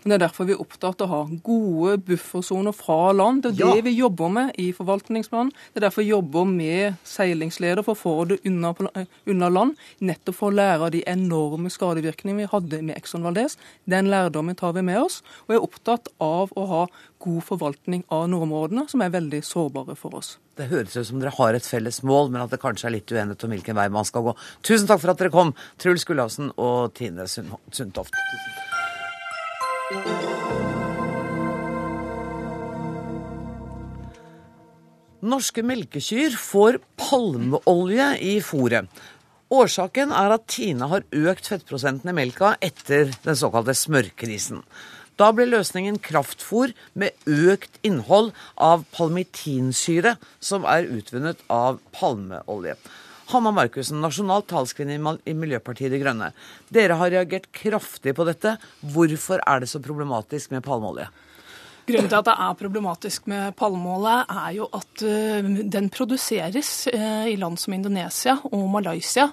Men Det er derfor vi er opptatt av å ha gode buffersoner fra land. Det er ja. det vi jobber med i forvaltningsplanen. Det er derfor vi jobber med seilingsleder for å få det unna, eh, unna, land. Nettopp for å lære av de enorme skadevirkningene vi hadde med Exxon Valdez. Den lærdommen tar vi med oss. Og er opptatt av å ha god forvaltning av nordområdene, som er veldig sårbare for oss. Det høres ut som dere har et felles mål, men at det kanskje er litt uenighet om hvilken vei man skal gå. Tusen takk for at dere kom, Truls Gullhavsen og Tine Sundtoft. Norske melkekyr får palmeolje i fôret. Årsaken er at Tine har økt fettprosenten i melka etter den såkalte smørkrisen. Da ble løsningen kraftfôr med økt innhold av palmitinsyre, som er utvunnet av palmeolje. Hanna Markussen, nasjonal talskvinne i Miljøpartiet De Grønne. Dere har reagert kraftig på dette. Hvorfor er det så problematisk med palmeolje? Grunnen til at det er problematisk med palmeolje, er jo at eh, den produseres eh, i land som Indonesia og Malaysia.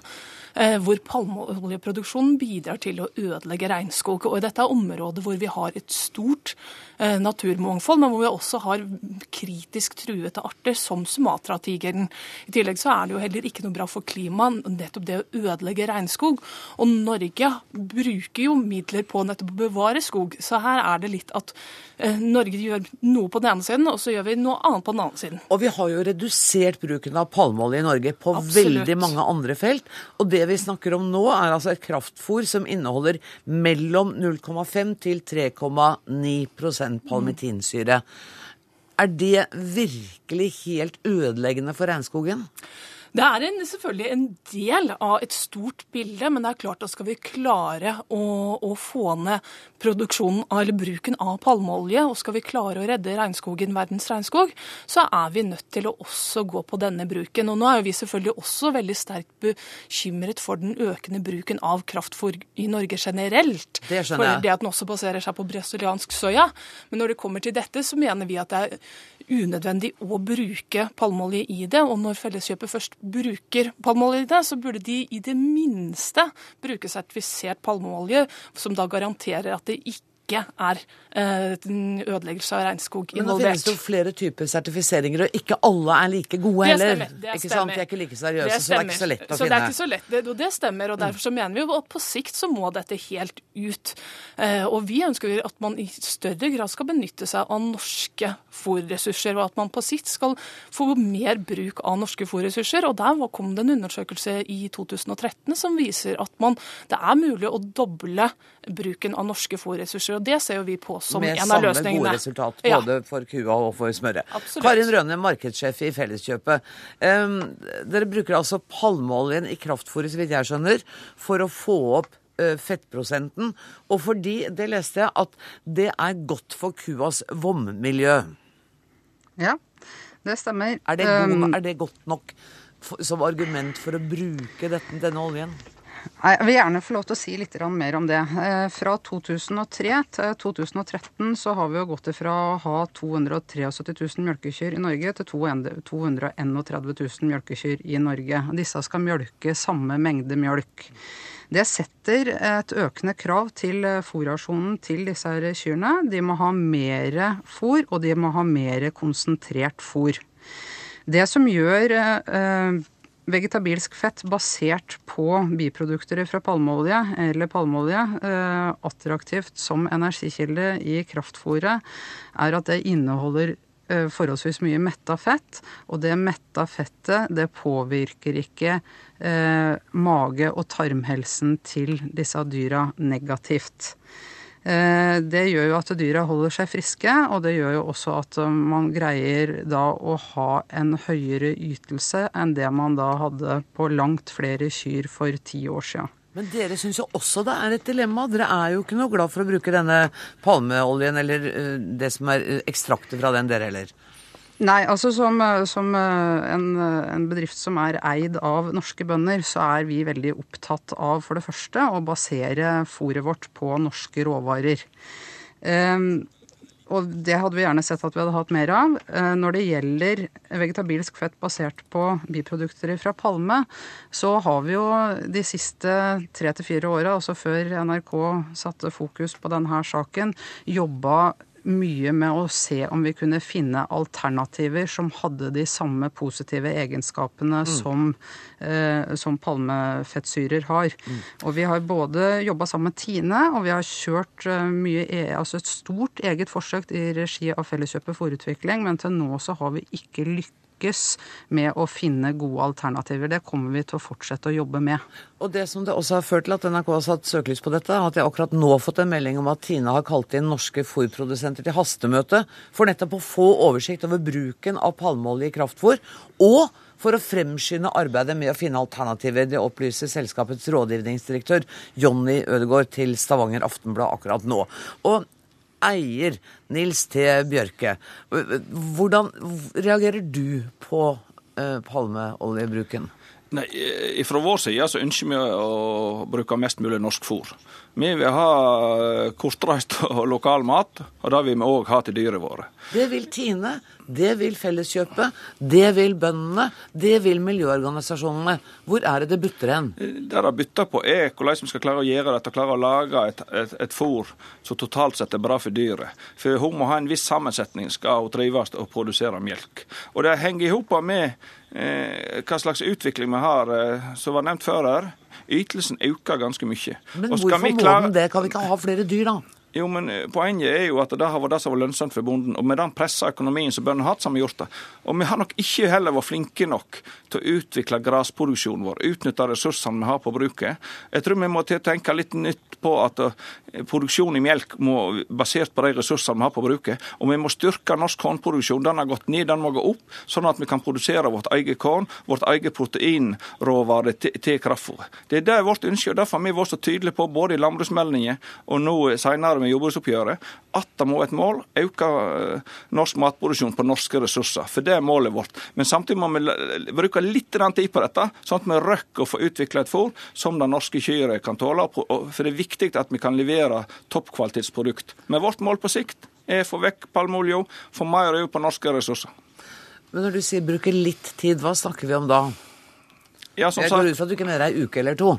Eh, hvor palmeoljeproduksjonen bidrar til å ødelegge regnskog. Og dette er områder hvor vi har et stort eh, naturmangfold, men hvor vi også har kritisk truete arter, som Sumatra-tigeren. I tillegg så er det jo heller ikke noe bra for klimaet, nettopp det å ødelegge regnskog. Og Norge bruker jo midler på nettopp å bevare skog, så her er det litt at eh, Norge gjør noe på den ene siden, og så gjør vi noe annet på den andre siden. Og vi har jo redusert bruken av palmeolje i Norge på Absolutt. veldig mange andre felt. og det det vi snakker om nå, er altså et kraftfôr som inneholder mellom 0,5 til 3,9% palmitinsyre. Er det virkelig helt ødeleggende for regnskogen? Det er en, selvfølgelig en del av et stort bilde, men det er klart at skal vi klare å, å, få ned produksjonen eller bruken av palmeolje, og skal vi klare å redde regnskogen, verdens regnskog, så er vi nødt til å også gå på denne bruken. Og nå er vi selvfølgelig også veldig sterkt bekymret for den økende bruken av kraftfôr i Norge generelt. Det skjønner jeg. For det at den også baserer seg på brasiliansk soya. Men når det kommer til dette, så mener vi at det er unødvendig å bruke palmeolje i det. Og når Felleskjøpet først bruker palmeolje i det, så burde de i det minste bruke sertifisert palmeolje, som da garanterer at det ikke ikke er eh, ødeleggelse av regnskog involvert. Men det finnes jo flere typer sertifiseringer, og ikke alle er like gode det heller. Stemmer, det ikke stemmer. sant? De er ikke like seriøse, så det er ikke så lett å så finne. Det er ikke så lett, det, og det stemmer. og Derfor så mener vi jo at på sikt så må dette helt ut. Eh, og vi ønsker at man i større grad skal benytte seg av norske fôrressurser, og at man på sikt skal få mer bruk av norske fôrressurser. Og der kom det en undersøkelse i 2013 som viser at man, det er mulig å doble bruken av norske fôrressurser. Og Det ser jo vi på som Med en av løsningene. Med samme gode resultat både ja. for kua og for smøret. Absolutt. Karin Rønne, markedssjef i Felleskjøpet. Um, dere bruker altså palmeoljen i kraftfôret, så vidt jeg skjønner, for å få opp uh, fettprosenten. Og fordi, det leste jeg, at det er godt for kuas vommiljø. Ja, det stemmer. Er det, god, er det godt nok for, som argument for å bruke dette, denne oljen? Jeg vil gjerne få lov til å si litt mer om det. Eh, fra 2003 til 2013 så har vi jo gått fra å ha 273 000 mjølkekyr i Norge til 231 000 mjølkekyr i Norge. Disse skal mjølke samme mengde mjølk. Det setter et økende krav til fòrrasjonen til disse kyrne. De må ha mer fôr, og de må ha mer konsentrert fôr. Det som gjør eh, vegetabilsk fett basert på biprodukter fra palmeolje eller palmeolje eh, attraktivt som energikilde i kraftfôret, er at det inneholder eh, forholdsvis mye metta fett. Og det metta fettet det påvirker ikke eh, mage- og tarmhelsen til disse dyra negativt. Eh, det gjør jo at dyra holder seg friske, og det gjør jo også at eh, man greier da å ha en høyere ytelse enn det man da hadde på langt flere kyr for ti år siden. Men dere syns jo også det er et dilemma. Dere er jo ikke noe glad for å bruke denne palmeoljen eller eh, det som er ekstraktet fra den, dere heller? Nei, altså som, som en, en, bedrift som er eid av norske bønder, så er vi veldig opptatt av for det første å basere fôret vårt på norske råvarer. Um, og det hadde vi gjerne sett at vi hadde hatt mer av. Når det gjelder vegetabilsk fett basert på biprodukter fra palme, så har vi jo de siste tre til fire åra, altså før NRK satte fokus på denne saken, jobba mye med å se om vi kunne finne alternativer som hadde de samme positive egenskapene mm. som, eh, som, palmefettsyrer har. Mm. Og vi har både jobba sammen med Tine, og vi har kjørt eh, mye, e, altså et stort eget forsøk i regi av Felleskjøpet for utvikling, men til nå så har vi ikke lykkes lykkes med å finne gode alternativer. Det kommer vi til å fortsette å jobbe med. Og Det som det også har ført til at NRK har satt søkelys på dette, er at jeg akkurat nå har fått en melding om at Tine har kalt inn norske fôrprodusenter til hastemøte for nettopp å få oversikt over bruken av palmeolje i kraftfôr. og for å fremskynde arbeidet med å finne alternativer. Det opplyser selskapets rådgivningsdirektør Jonny Ødegaard til Stavanger Aftenblad akkurat nå. Og eier, Nils T. Bjørke. Hvordan reagerer du på eh, palmeoljebruken? Nei, Fra vår side så ønsker vi å bruke mest mulig norsk fôr. Vi vil ha eh, kortreist og lokal mat, og det vil vi òg ha til dyra våre. Det vil Tine, det vil Felleskjøpet, det vil bøndene, det vil miljøorganisasjonene. Hvor er det det butter hen? Det det butter på, er hvordan vi skal klare å gjøre dette, klare å lage et, et, et fôr som totalt sett er bra for dyret. For hun må ha en viss sammensetning skal hun trives og produsere melk. Og det henger i hop med eh, hva slags utvikling vi har, eh, som var nevnt før her. Ytelsen øker ganske mye. Men hvorfor må den det? Kan vi ikke ha flere dyr, da? Jo, men eh, Poenget er jo at det har vært det som var lønnsomt for bonden. Og med den pressa økonomien som bøndene har hatt, så har vi gjort det. Og vi har nok ikke heller vært flinke nok til å utvikle grasproduksjonen vår. Utnytte ressursene vi har på bruket. Jeg tror vi må tenke litt nytt på at eh, produksjon i melk må basert på de ressursene vi har på bruket. Og vi må styrke norsk kornproduksjon. Den har gått ned, den må gå opp, sånn at vi kan produsere vårt eget korn, vårt eget proteinråvare til, til kraftfôr. Det er det vårt ønske, og derfor har vi vært så tydelige på, både i landbruksmeldingen og nå senere med jordbruksoppgjøret, at det må et mål øke eh, norsk matproduksjon på norske ressurser. For det er målet vårt. Men samtidig må vi bruke litt tid på dette, sånn at vi rekker å få utvikla et fôr som det norske kyret kan tåle. For det er viktig at vi kan levere toppkvalitetsprodukt. Men vårt mål på sikt er å få vekk palmeolje, få mer øye på norske ressurser. Men når du sier bruke litt tid, hva snakker vi om da? Ja, som jeg går ut fra at du ikke mener ei uke eller to?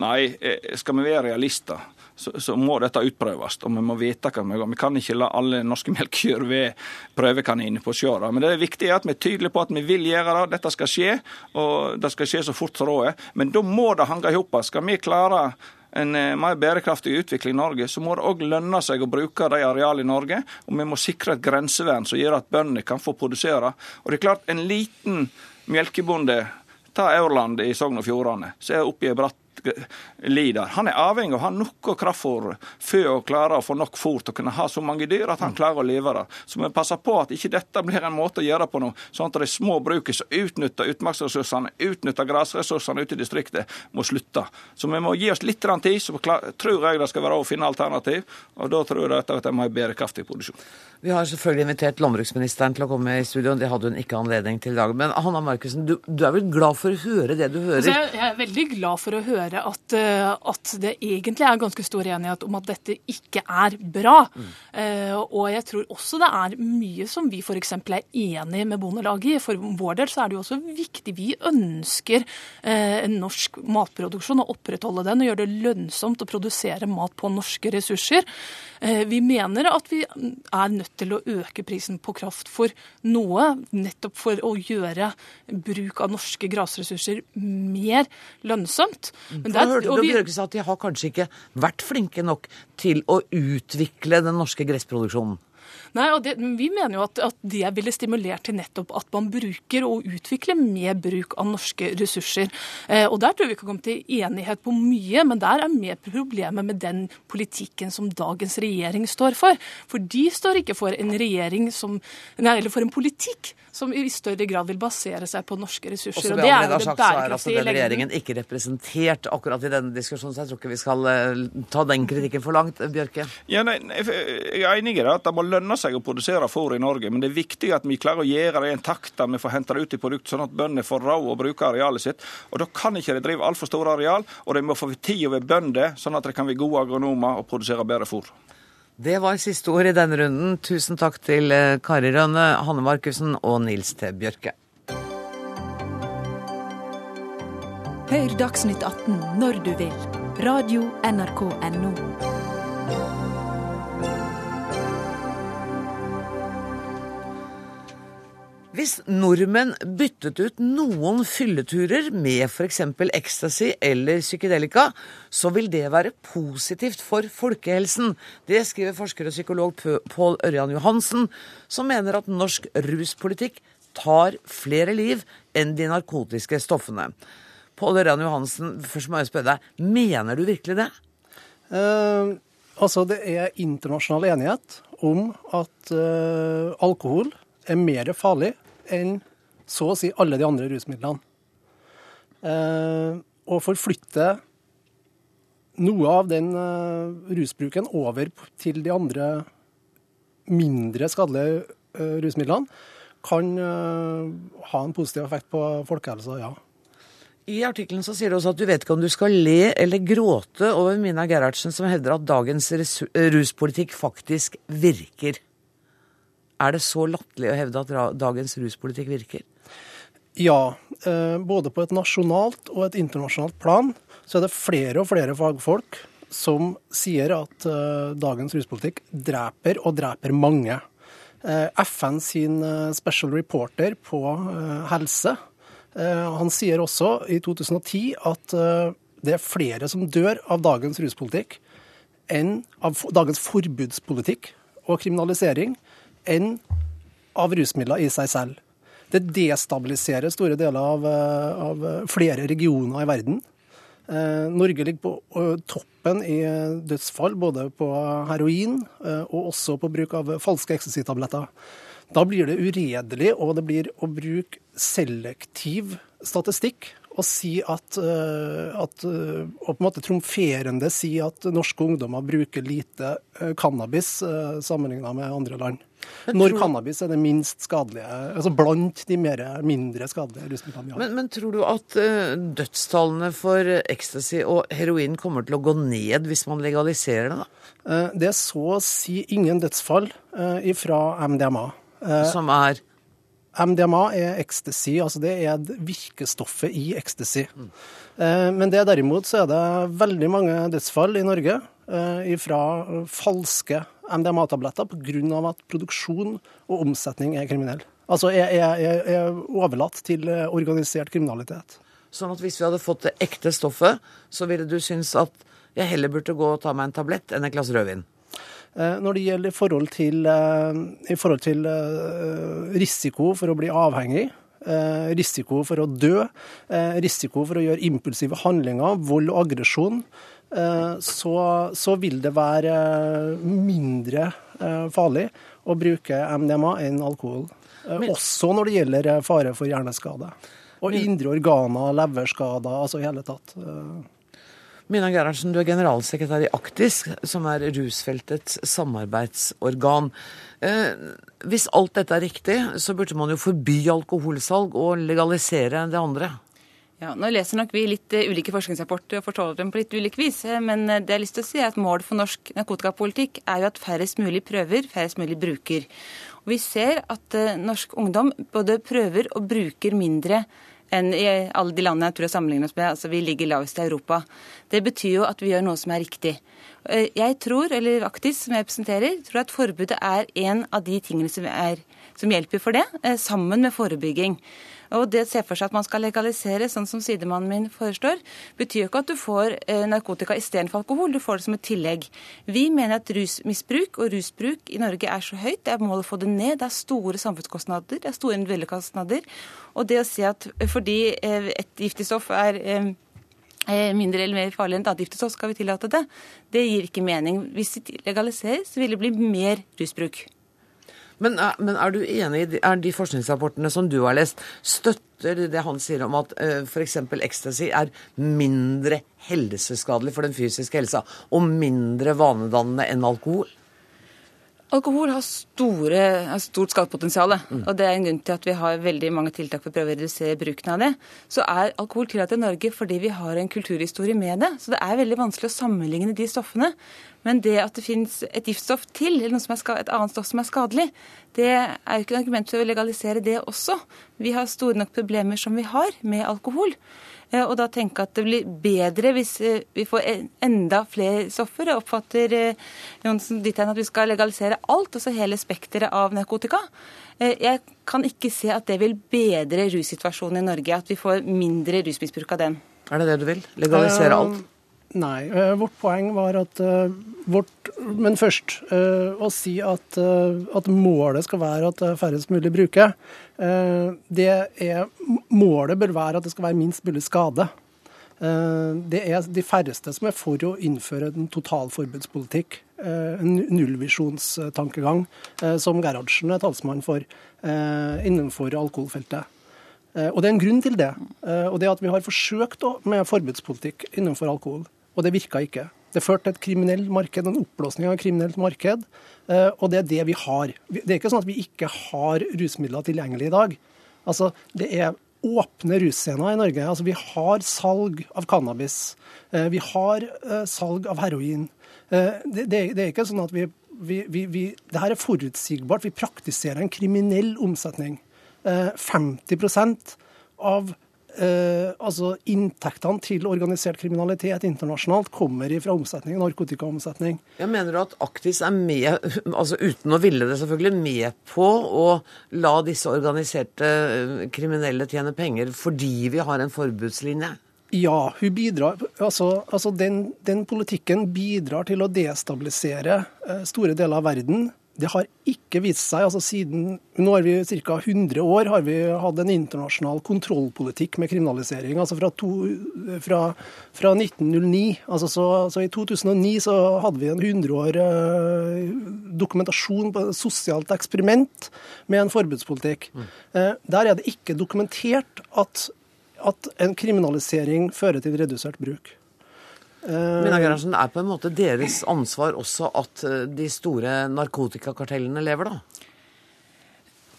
Nei, eh, skal vi være realister, så, så, må dette utprøves. Og vi må vite hva vi gjør. Vi kan ikke la alle norske melkekyr ved prøvekaniner på sjøen. Men det er viktig at vi er tydelige på at vi vil gjøre det. Dette skal skje, og det skal skje så fort som råd er. Men da må det henge i hop. Skal vi klare en eh, mer bærekraftig utvikling i Norge, så må det òg lønne seg å bruke de arealene i Norge. Og vi må sikre et grensevern som gjør at bøndene kan få produsere. Og det er klart, en liten melkebonde Ta Aurland i Sogn og Fjordane, som er oppe i ei bratt lider. Han er avhengig av å ha noe kraftfôr for å klare å få nok fôr til å kunne ha så mange dyr at han mm. klarer å leve det. Så vi passer på at ikke dette blir en måte å gjøre på noe, sånn at de små brukene som utnytter utmarksressursene, utnytter grasressursene ute i distriktet, må slutte. Så vi må gi oss litt tid, så tror jeg det skal være å finne alternativ. Og da tror jeg dette ha en bærekraftig produksjon. Vi har selvfølgelig invitert landbruksministeren til å komme i studio. Det hadde hun ikke anledning til i dag. Men Hanna Markussen, du, du, er vel glad for å høre det du hører? Altså, jeg er veldig glad for å høre at, eh, at, det egentlig er ganske stor enighet om at dette ikke er bra. Mm. Uh, og jeg tror også det er mye som vi f.eks. er enig med Bondelaget i. For vår del så er det jo også viktig. Vi ønsker uh, en norsk matproduksjon og opprettholde den og gjøre det lønnsomt å produsere mat på norske ressurser. Uh, vi mener at vi er nødt til å øke prisen på kraft for noe, nettopp for å gjøre bruk av norske grasressurser mer lønnsomt. Men der, hørte vi, at de har kanskje ikke vært flinke nok til å utvikle den norske gressproduksjonen? Nei, og det, Vi mener jo at, at, det ville stimulert til nettopp at man bruker og utvikler mer bruk av norske ressurser. Eh, og Der tror vi kan komme til enighet på mye, men der er mer problemet med den politikken som dagens regjering står for. For de står ikke for en regjering som, nei, eller for en politikk som i større grad vil basere seg på norske ressurser. Og, og det er jo det bærekraftige i lengden. regjeringen ikke representert akkurat i denne diskusjonen, så jeg tror ikke vi skal uh, ta den kritikken for langt. Bjørke? Ja, nei, jeg er enig i det, at det må lønne seg å produsere fôr i Norge. Men det er viktig at vi klarer å gjøre det i en takt der vi får hente det ut i produkt, sånn at bøndene får råd å bruke arealet sitt. Og Da kan ikke de drive altfor store areal, og de må få tid å være bønder, sånn at de kan være gode agronomer og produsere bedre fôr. Det var siste ord i denne runden. Tusen takk til eh, Kari Rønne, Hanne Markussen og Nils T. Bjørke. Hør Dagsnytt 18 når du vil. Radio NRK Radio.nrk.no. Hvis nordmenn byttet ut noen fylleturer med f.eks. ecstasy eller psykedelika, så vil det være positivt for folkehelsen. Det skriver forsker og psykolog Pål Ørjan Johansen, som mener at norsk ruspolitikk tar flere liv enn de narkotiske stoffene. Pål Ørjan Johansen, først må jeg spørre deg, mener du virkelig det? Uh, altså, det er internasjonal enighet om at uh, alkohol er mer farlig enn så å si alle de andre rusmidlene. Eh, og forflytte noe av den eh, rusbruken over til de andre mindre skadelige eh, rusmidlene kan eh, ha en positiv effekt på folkehelsa, ja. I artikkelen sier du også at du vet ikke om du skal le eller gråte over Mina Gerhardsen, som hevder at dagens ruspolitikk faktisk virker. Er det så latterlig å hevde at dagens ruspolitikk virker? Ja. Eh, både på et nasjonalt og et internasjonalt plan så er det flere og flere fagfolk som sier at eh, dagens ruspolitikk dreper og dreper mange. Eh, FN sin special reporter på helse han sier også i 2010 at det er flere som dør av dagens ruspolitikk enn av dagens forbudspolitikk og kriminalisering enn av rusmidler i seg selv. Det destabiliserer store deler av, av flere regioner i verden. Eh, Norge ligger på toppen i dødsfall, både på heroin og også på bruk av falske ecstasy-tabletter. Da blir det uredelig, og det blir å bruke selektiv statistikk og si at, at og på en måte trumferende si at norske ungdommer bruker lite cannabis sammenlignet med andre land. Når cannabis er det minst skadelige, altså blant de mer, mindre skadelige rusmidlene vi har. Men, men, tror du at dødstallene for ecstasy og heroin kommer til å gå ned hvis man legaliserer det? da? Det er så å si ingen dødsfall fra MDMA. Som er? MDMA er ecstasy, altså det er virkestoffet i ecstasy. Mm. Men det derimot så er det veldig mange dødsfall i Norge fra falske MDMA-tabletter pga. at produksjon og omsetning er kriminell. Altså er, er, er overlatt til eh, organisert kriminalitet. Sånn at hvis vi hadde fått det ekte stoffet, så ville du synes at jeg heller burde gå og ta meg en tablett enn et glass rødvin? Eh, når det gjelder i forhold til, eh, i forhold til risiko for å bli avhengig, risiko for å dø, risiko for å gjøre impulsive handlinger, vold og aggresjon, Eh, så, så, vil det være mindre eh, farlig å bruke MDMA enn alkohol. Eh, Men, også når det gjelder fare for hjerneskade. Og indre organer, leverskader, altså i hele tatt. Mina Gerhardsen, du er generalsekretær i Aktisk, som er rusfeltets samarbeidsorgan. hvis alt dette er riktig, så burde man jo forby alkoholsalg og legalisere det andre? Ja, nå leser nok vi litt uh, ulike forskningsrapporter og forstår dem på litt ulik vis. Eh, men uh, det jeg har lyst til å si er at målet for norsk narkotikapolitikk er jo at færrest mulig prøver, færrest mulig bruker. Og vi ser at norsk ungdom både prøver og bruker mindre enn i alle de landene jeg tror jeg sammenligner oss med. Altså vi ligger lavest i Europa. Det betyr jo at vi gjør noe som er riktig. Jeg tror, eller Aktis, som jeg representerer, tror at forbudet er en av de tingene som, er, som hjelper for det, sammen med forebygging. Og det å se for seg at man skal legalisere, sånn som sidemannen min foreslår, betyr jo ikke at du får eh, narkotika istedenfor alkohol, du får det som et tillegg. Vi mener at rusmisbruk og rusbruk i Norge er så høyt, det er målet å få det ned. Det er store samfunnskostnader, det er store individuelle. Og det å si at fordi eh, et giftig stoff er eh, mindre eller mer farlig enn et annet giftig stoff, skal vi tillate det. Det gir ikke mening. Hvis det legaliseres, vil det bli mer rusbruk. Men, eh, men, er du enig i er de forskningsrapportene som du har lest, støtter det han sier om at uh, f.eks. ecstasy er mindre helseskadelig for den fysiske helsa og mindre vanedannende enn alkohol? Alkohol har, store, stort skadepotensial, mm. og det er en grunn til at vi har veldig mange tiltak for å prøve å redusere bruken av det. Så er alkohol tillatt i Norge fordi vi har en kulturhistorie med det. Så det er veldig vanskelig å sammenligne de stoffene. Men det at det finnes et giftstoff til, eller et annet stoff som er skadelig, det er jo ikke noe argument for å legalisere det også. Vi har store nok problemer som vi har med alkohol. Eh, og da tenke at det blir bedre hvis eh, vi får enda flere stoffer. Jeg oppfatter eh, Johnsen dit hen at vi skal legalisere alt, altså hele spekteret av narkotika. Jeg kan ikke se at det vil bedre russituasjonen i Norge, at vi får mindre rusmisbruk av den. Er det det du vil? Legalisere alt? Nei. Uh, vårt poeng var at uh, vårt Men først uh, å si at, at, målet skal være at færrest mulig bruker. det er, målet bør være at det skal være minst mulig skade. det er de færreste som er for å innføre en totalforbudspolitikk. en nullvisjonstankegang, som Gerhardsen er talsmann for innenfor alkoholfeltet. Og det er en grunn til det. Og det er at vi har forsøkt med forbudspolitikk innenfor alkohol og det virka ikke. Det førte til et kriminelt marked, en oppblåsning av et kriminelt marked, eh, og det er det vi har. Det er ikke sånn at vi ikke har rusmidler tilgjengelig i dag. Altså, Det er åpne russcener i Norge. Altså, Vi har salg av cannabis. Eh, vi har eh, salg av heroin. Det, er ikke sånn at vi, vi, vi, vi Det her er forutsigbart. Vi praktiserer en kriminell omsetning. 50% av Eh, altså Inntektene til organisert kriminalitet internasjonalt kommer fra omsetning, narkotikaomsetning. Jeg mener du at Aktis er med, altså uten å ville det selvfølgelig, med på å la disse organiserte eh, kriminelle tjene penger fordi vi har en forbudslinje? Ja, hun bidrar, altså, altså den, den, politikken bidrar til å destabilisere eh, store deler av verden. Det har ikke vist seg. altså siden, Nå har vi ca. 100 år har vi hatt en internasjonal kontrollpolitikk med kriminalisering. altså Fra, to, fra, fra 1909. altså så, så, I 2009 så hadde vi en 100 år eh, dokumentasjon på et sosialt eksperiment med en forbudspolitikk. Mm. Eh, der er det ikke dokumentert at, at en kriminalisering fører til redusert bruk. Mina Gerhardsen, det er på en måte deres ansvar også at eh, de store narkotikakartellene lever, da?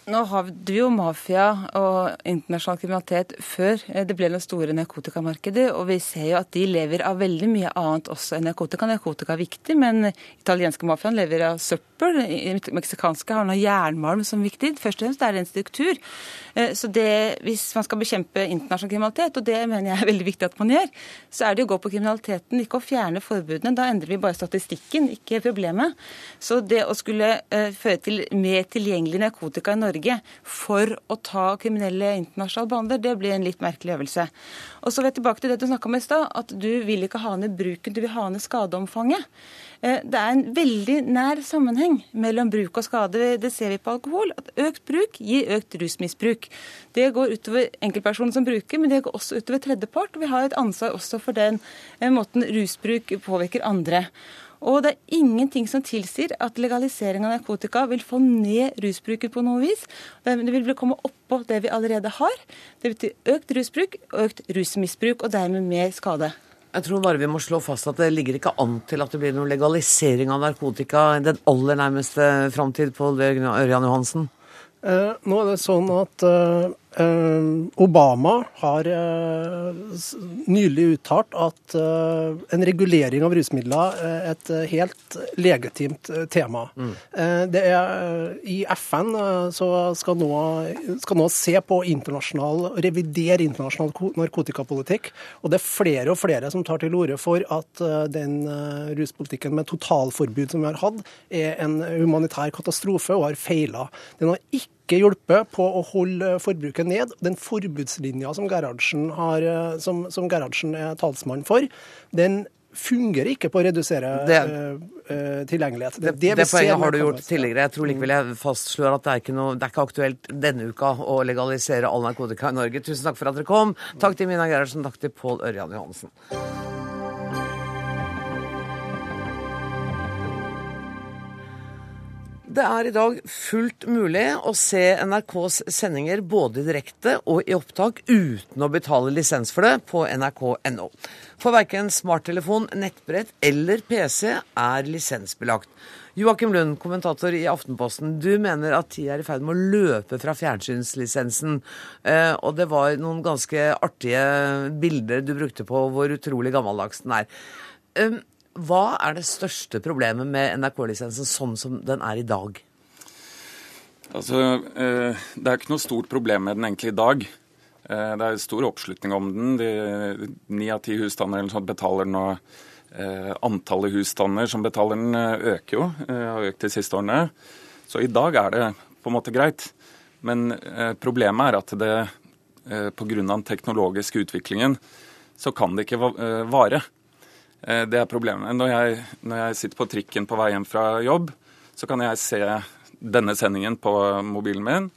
Nå hadde vi jo mafia og internasjonal kriminalitet før det ble noen store narkotikamarkeder, og vi ser jo at de lever av veldig mye annet også enn narkotika. Narkotika er viktig, men italienske mafiaen lever av søppel. Meksikanske har noe jernmalm som viktig. Først og fremst er det en struktur. Eh, så det, hvis man skal bekjempe internasjonal kriminalitet, og det mener jeg er veldig viktig at man gjør, så er det å gå på kriminaliteten, ikke å fjerne forbudene. Da endrer vi bare statistikken, ikke problemet. Så det å skulle eh, føre til mer tilgjengelig narkotika i Norge Norge for å ta kriminelle internasjonale bander, det blir en litt merkelig øvelse. Og så vil jeg tilbake til det du snakka om i stad, at du vil ikke ha ned bruken, du vil ha ned skadeomfanget. Eh, det er en veldig nær sammenheng mellom bruk og skade. Det ser vi på alkohol. at Økt bruk gir økt rusmisbruk. Det går utover enkeltpersonen som bruker, men det går også utover tredjepart. Vi har et ansvar også for den eh, måten rusbruk påvirker andre. Og det er ingenting som tilsier at legalisering av narkotika vil få ned rusbruken på noe vis. Det vil komme oppå det vi allerede har. Det betyr økt rusbruk, økt rusmisbruk og dermed mer skade. Jeg tror bare vi må slå fast at det ligger ikke an til at det blir noen legalisering av narkotika den aller nærmeste framtid, Pål Ørjan Johansen? Eh, nå er det sånn at Eh, Obama har eh, nylig uttalt at eh, en regulering av rusmidler er et helt legitimt tema. Mm. Det er, I FN så skal nå, skal nå se på internasjonal, revidere internasjonal narkotikapolitikk. Og det er flere og flere som tar til orde for at den ruspolitikken med totalforbud som vi har hatt, er en humanitær katastrofe og har feila. Den har ikke ikke hjulpet på å holde forbruket ned. Den forbudslinja som Gerhardsen, har, eh, som, som Gerhardsen er talsmann for, den fungerer ikke på å redusere det, uh, tilgjengelighet. Det, det, det poenget har du gjort tidligere. Jeg tror likevel jeg fastslår at det er, ikke noe, det er ikke aktuelt denne uka å legalisere all narkotika i Norge. Tusen takk for at dere kom. Takk til Mina Gerhardsen, takk til Pål Ørjan Johansen. Det er i dag fullt mulig å se NRKs sendinger både direkte og i opptak uten å betale lisens for det på nrk.no. For verken smarttelefon, nettbrett eller PC er lisensbelagt. Joakim Lund, kommentator i Aftenposten. Du mener at tida er i ferd med å løpe fra fjernsynslisensen. Eh, og det var noen ganske artige bilder du brukte på hvor utrolig gammeldags den er. Eh, hva er det største problemet med NRK-lisensen sånn som den er i dag? Altså, eh, Det er ikke noe stort problem med den egentlig i dag. Eh, det er stor oppslutning om den. Ni av ti husstander betaler den, og Antallet husstander som betaler den, øker jo. Har økt de siste årene. Så i dag er det på en måte greit. Men problemet er at det pga. den teknologiske utviklingen så kan det ikke vare. Eh, det er problemet. Når jeg, når jeg sitter på trikken på vei hjem fra jobb, så kan jeg se denne sendingen på mobilen min.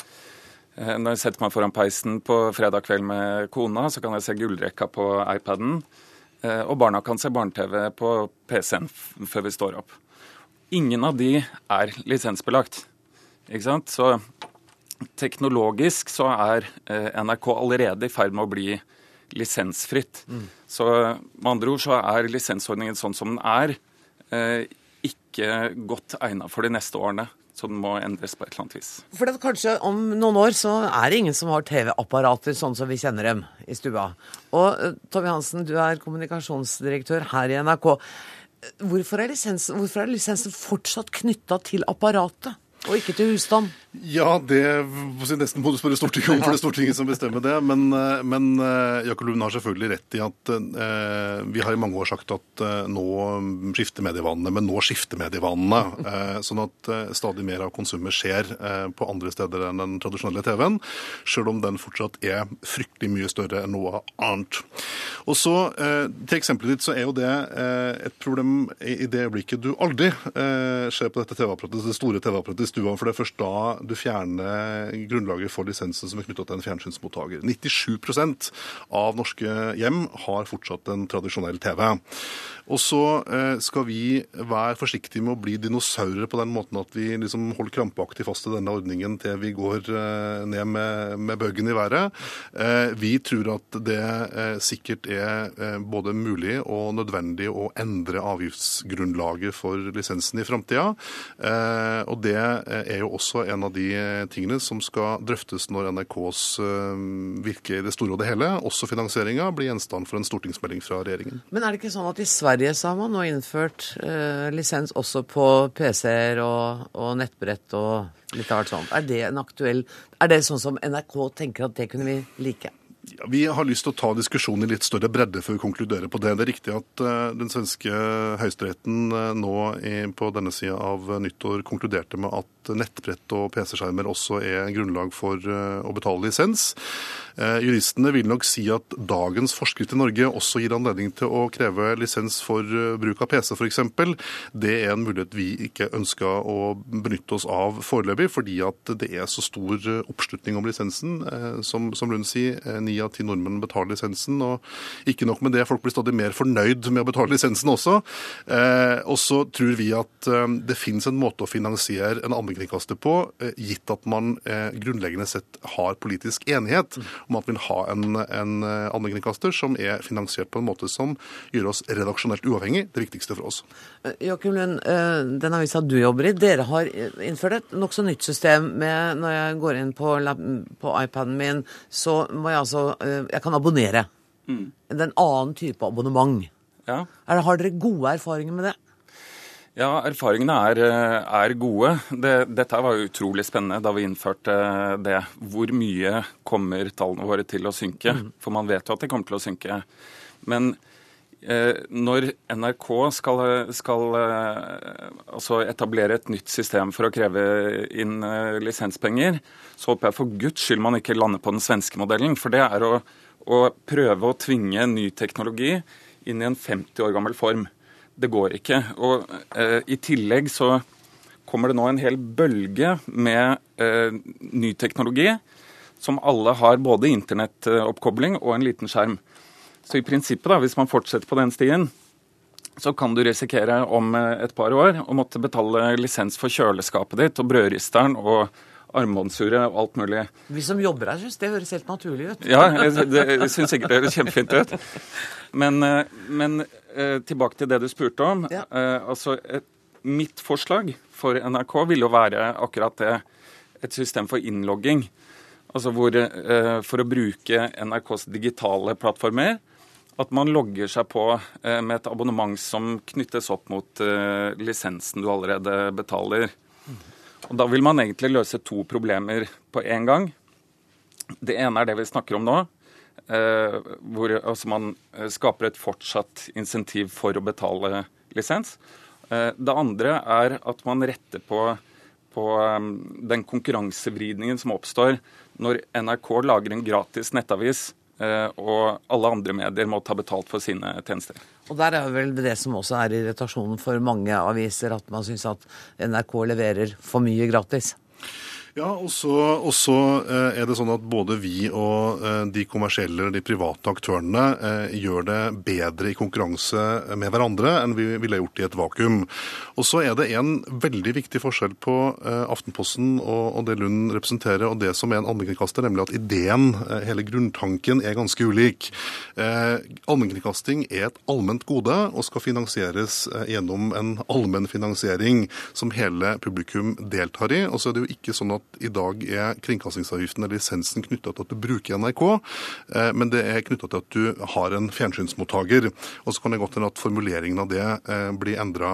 Eh, når jeg setter meg foran peisen på fredag kveld med kona, så kan jeg se gullrekka på iPaden. Eh, og barna kan se barne-TV på PC-en før vi står opp. Ingen av de er lisensbelagt. Ikke sant? Så teknologisk så er NRK allerede i ferd med å bli lisensfritt. Mm. Så med andre ord så er lisensordningen sånn som den er, eh, ikke godt egnet for de neste årene. Så den må endres på et eller annet vis. For det, kanskje om noen år så er det ingen som har TV-apparater sånn som vi kjenner dem i stua. Og uh, Tommy Hansen, du er kommunikasjonsdirektør her i NRK. Hvorfor er lisensen, hvorfor er lisensen fortsatt knytta til apparatet, og ikke til husstand? Ja, det nesten må du spørre Stortinget om, for det er Stortinget som bestemmer det. Men, eh, men eh, Jakob Lund har selvfølgelig rett i at eh, vi har i mange år sagt at eh, nå skifter medievanene, men nå skifter medievanene. Eh, sånn at eh, stadig mer av konsumet skjer på andre steder enn den tradisjonelle TV-en. Selv om den fortsatt er fryktelig mye større enn noe annet. Og så, Til eksempelet ditt så er jo det et problem i det øyeblikket du aldri ser på dette TV-apparatet, det store TV-apparatet i stua. for det er først da du fjerner grunnlaget for lisensen som er knytta til en fjernsynsmottaker. 97% av norske hjem har fortsatt en tradisjonell TV. Og så eh, skal vi være forsiktige med å bli dinosaurer på den måten at vi liksom holder krampaktig fast i denne ordningen til vi går eh, ned med, med bøggen i været. Eh, vi tror at det sikkert er både mulig og nødvendig å endre avgiftsgrunnlaget for lisensen i framtida. Og det er jo også en av de tingene som skal drøftes når NRKs virke i det store og det hele, også finansieringa, blir gjenstand for en stortingsmelding fra regjeringen. Men er det ikke sånn at i Sverige så har man nå innført eh, lisens også på PC-er og, og, nettbrett og litt av hvert sånt. Er det en aktuell Er det sånn som NRK tenker at det kunne vi like? Ja, vi har lyst til å ta diskusjonen i litt større bredde før vi konkluderer på det. Det er riktig at uh, den svenske høyesteretten uh, nå på denne sida av nyttår konkluderte med at nettbrett og PC-skjermer også er grunnlag for uh, å betale lisens. Eh, juristene vil nok si at dagens forskrift i Norge også gir anledning til å kreve lisens for eh, bruk av PC f.eks. Det er en mulighet vi ikke ønska å benytte oss av foreløpig, fordi at det er så stor eh, oppslutning om lisensen. Som, som Lund sier, ni av ti nordmenn betaler lisensen. Og ikke nok med det, folk blir stadig mer fornøyd med å betale lisensen også. Og så tror vi at det finnes en måte å finansiere en allmennkringkaster på, gitt at man grunnleggende sett har politisk enighet om at vi vil ha en, en eh, allmennkringkaster som er finansiert på en måte som gjør oss redaksjonelt uavhengig. Det viktigste for oss. Eh, Joakim Lund, eh, den avisa du jobber i, dere har innført et nokså nytt system med Når jeg går inn på, på iPaden min, så må jeg altså Jeg kan abonnere. Mm. Det er en annen type abonnement. Ja. Er, har dere gode erfaringer med det? Ja, erfaringene er, eh, er gode. Det, dette var utrolig spennende da vi innførte det. Hvor mye kommer tallene våre til å synke? Mm. For man vet jo at de kommer til å synke. Men eh, når NRK skal, skal eh, altså etablere et nytt system for å kreve inn eh, lisenspenger, så håper jeg for guds skyld man ikke lander på den svenske modellen. For det er å, å prøve å tvinge ny teknologi inn i en 50 år gammel form det går ikke. Og eh, I tillegg så kommer det nå en hel bølge med eh, ny teknologi som alle har både internettoppkobling og en liten skjerm. Så i prinsippet, da, hvis man fortsetter på den stien, så kan du risikere om eh, et par år å måtte betale lisens for kjøleskapet ditt og brødristeren og armbåndsuret og alt mulig. Vi som jobber her syns det høres helt naturlig ut. Ja, jeg, det, syns sikkert det høres kjempefint ut. Men, eh, men eh, tilbake til det du spurte om. Ja. Eh, altså, mitt forslag for NRK ville jo være akkurat det. Et system for innlogging. Altså hvor, for å bruke NRKs digitale plattformer. At man logger seg på med et abonnement som knyttes opp mot lisensen du allerede betaler. Og Da vil man egentlig løse to problemer på én gang. Det ene er det vi snakker om nå. Eh, hvor altså, man eh, skaper et fortsatt insentiv for å betale lisens. Eh, det andre er at man retter på, på den konkurransevridningen som oppstår når NRK lager en gratis nettavis og alle andre medier må ta betalt for sine tjenester. Og Der er vel det som også er irritasjonen for mange aviser, at man syns at NRK leverer for mye gratis. Ja, og så eh, er det sånn at både vi og eh, de kommersielle de private aktørene eh, gjør det bedre i konkurranse med hverandre enn vi ville gjort i et vakuum. Og så er det en veldig viktig forskjell på Aftenposten og det Lund representerer, og det som er en allmennkringkaster, nemlig at ideen, hele grunntanken, er ganske ulik. Allmennkringkasting er et allment gode og skal finansieres gjennom en allmenn finansiering som hele publikum deltar i. Og så er det jo ikke sånn at i dag er kringkastingsavgiften eller lisensen knytta til at du bruker NRK, eh, men det er knytta til at du har en fjernsynsmottaker. Og så kan det godt hende at formuleringen av det eh, blir endra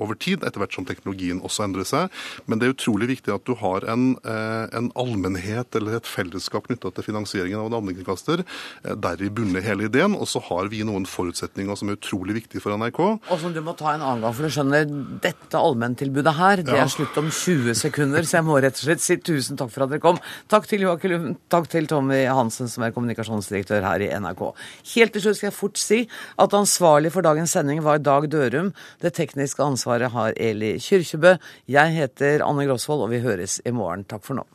over tid, etter hvert som teknologien også endrer seg. Men det er utrolig viktig at du har en, en allmennhet eller et fellesskap knytta til finansieringen av en allmennkringkaster. Deri bunner hele ideen. Og så har vi noen forutsetninger som er utrolig viktige for NRK. Og som du må ta en annen gang, for du skjønner, dette allmenntilbudet her, det er slutt om 20 sekunder, så jeg må rett og slett si tusen takk for at dere kom. Takk til Joakim, takk til Tommy Hansen, som er kommunikasjonsdirektør her i NRK. Helt til slutt skal jeg fort si at ansvarlig for dagens sending var Dag Dørum. Det tekniske ansvaret har Eli Kyrkjebø. Jeg heter Anne Grosvold, og vi høres i morgen. Takk for nå.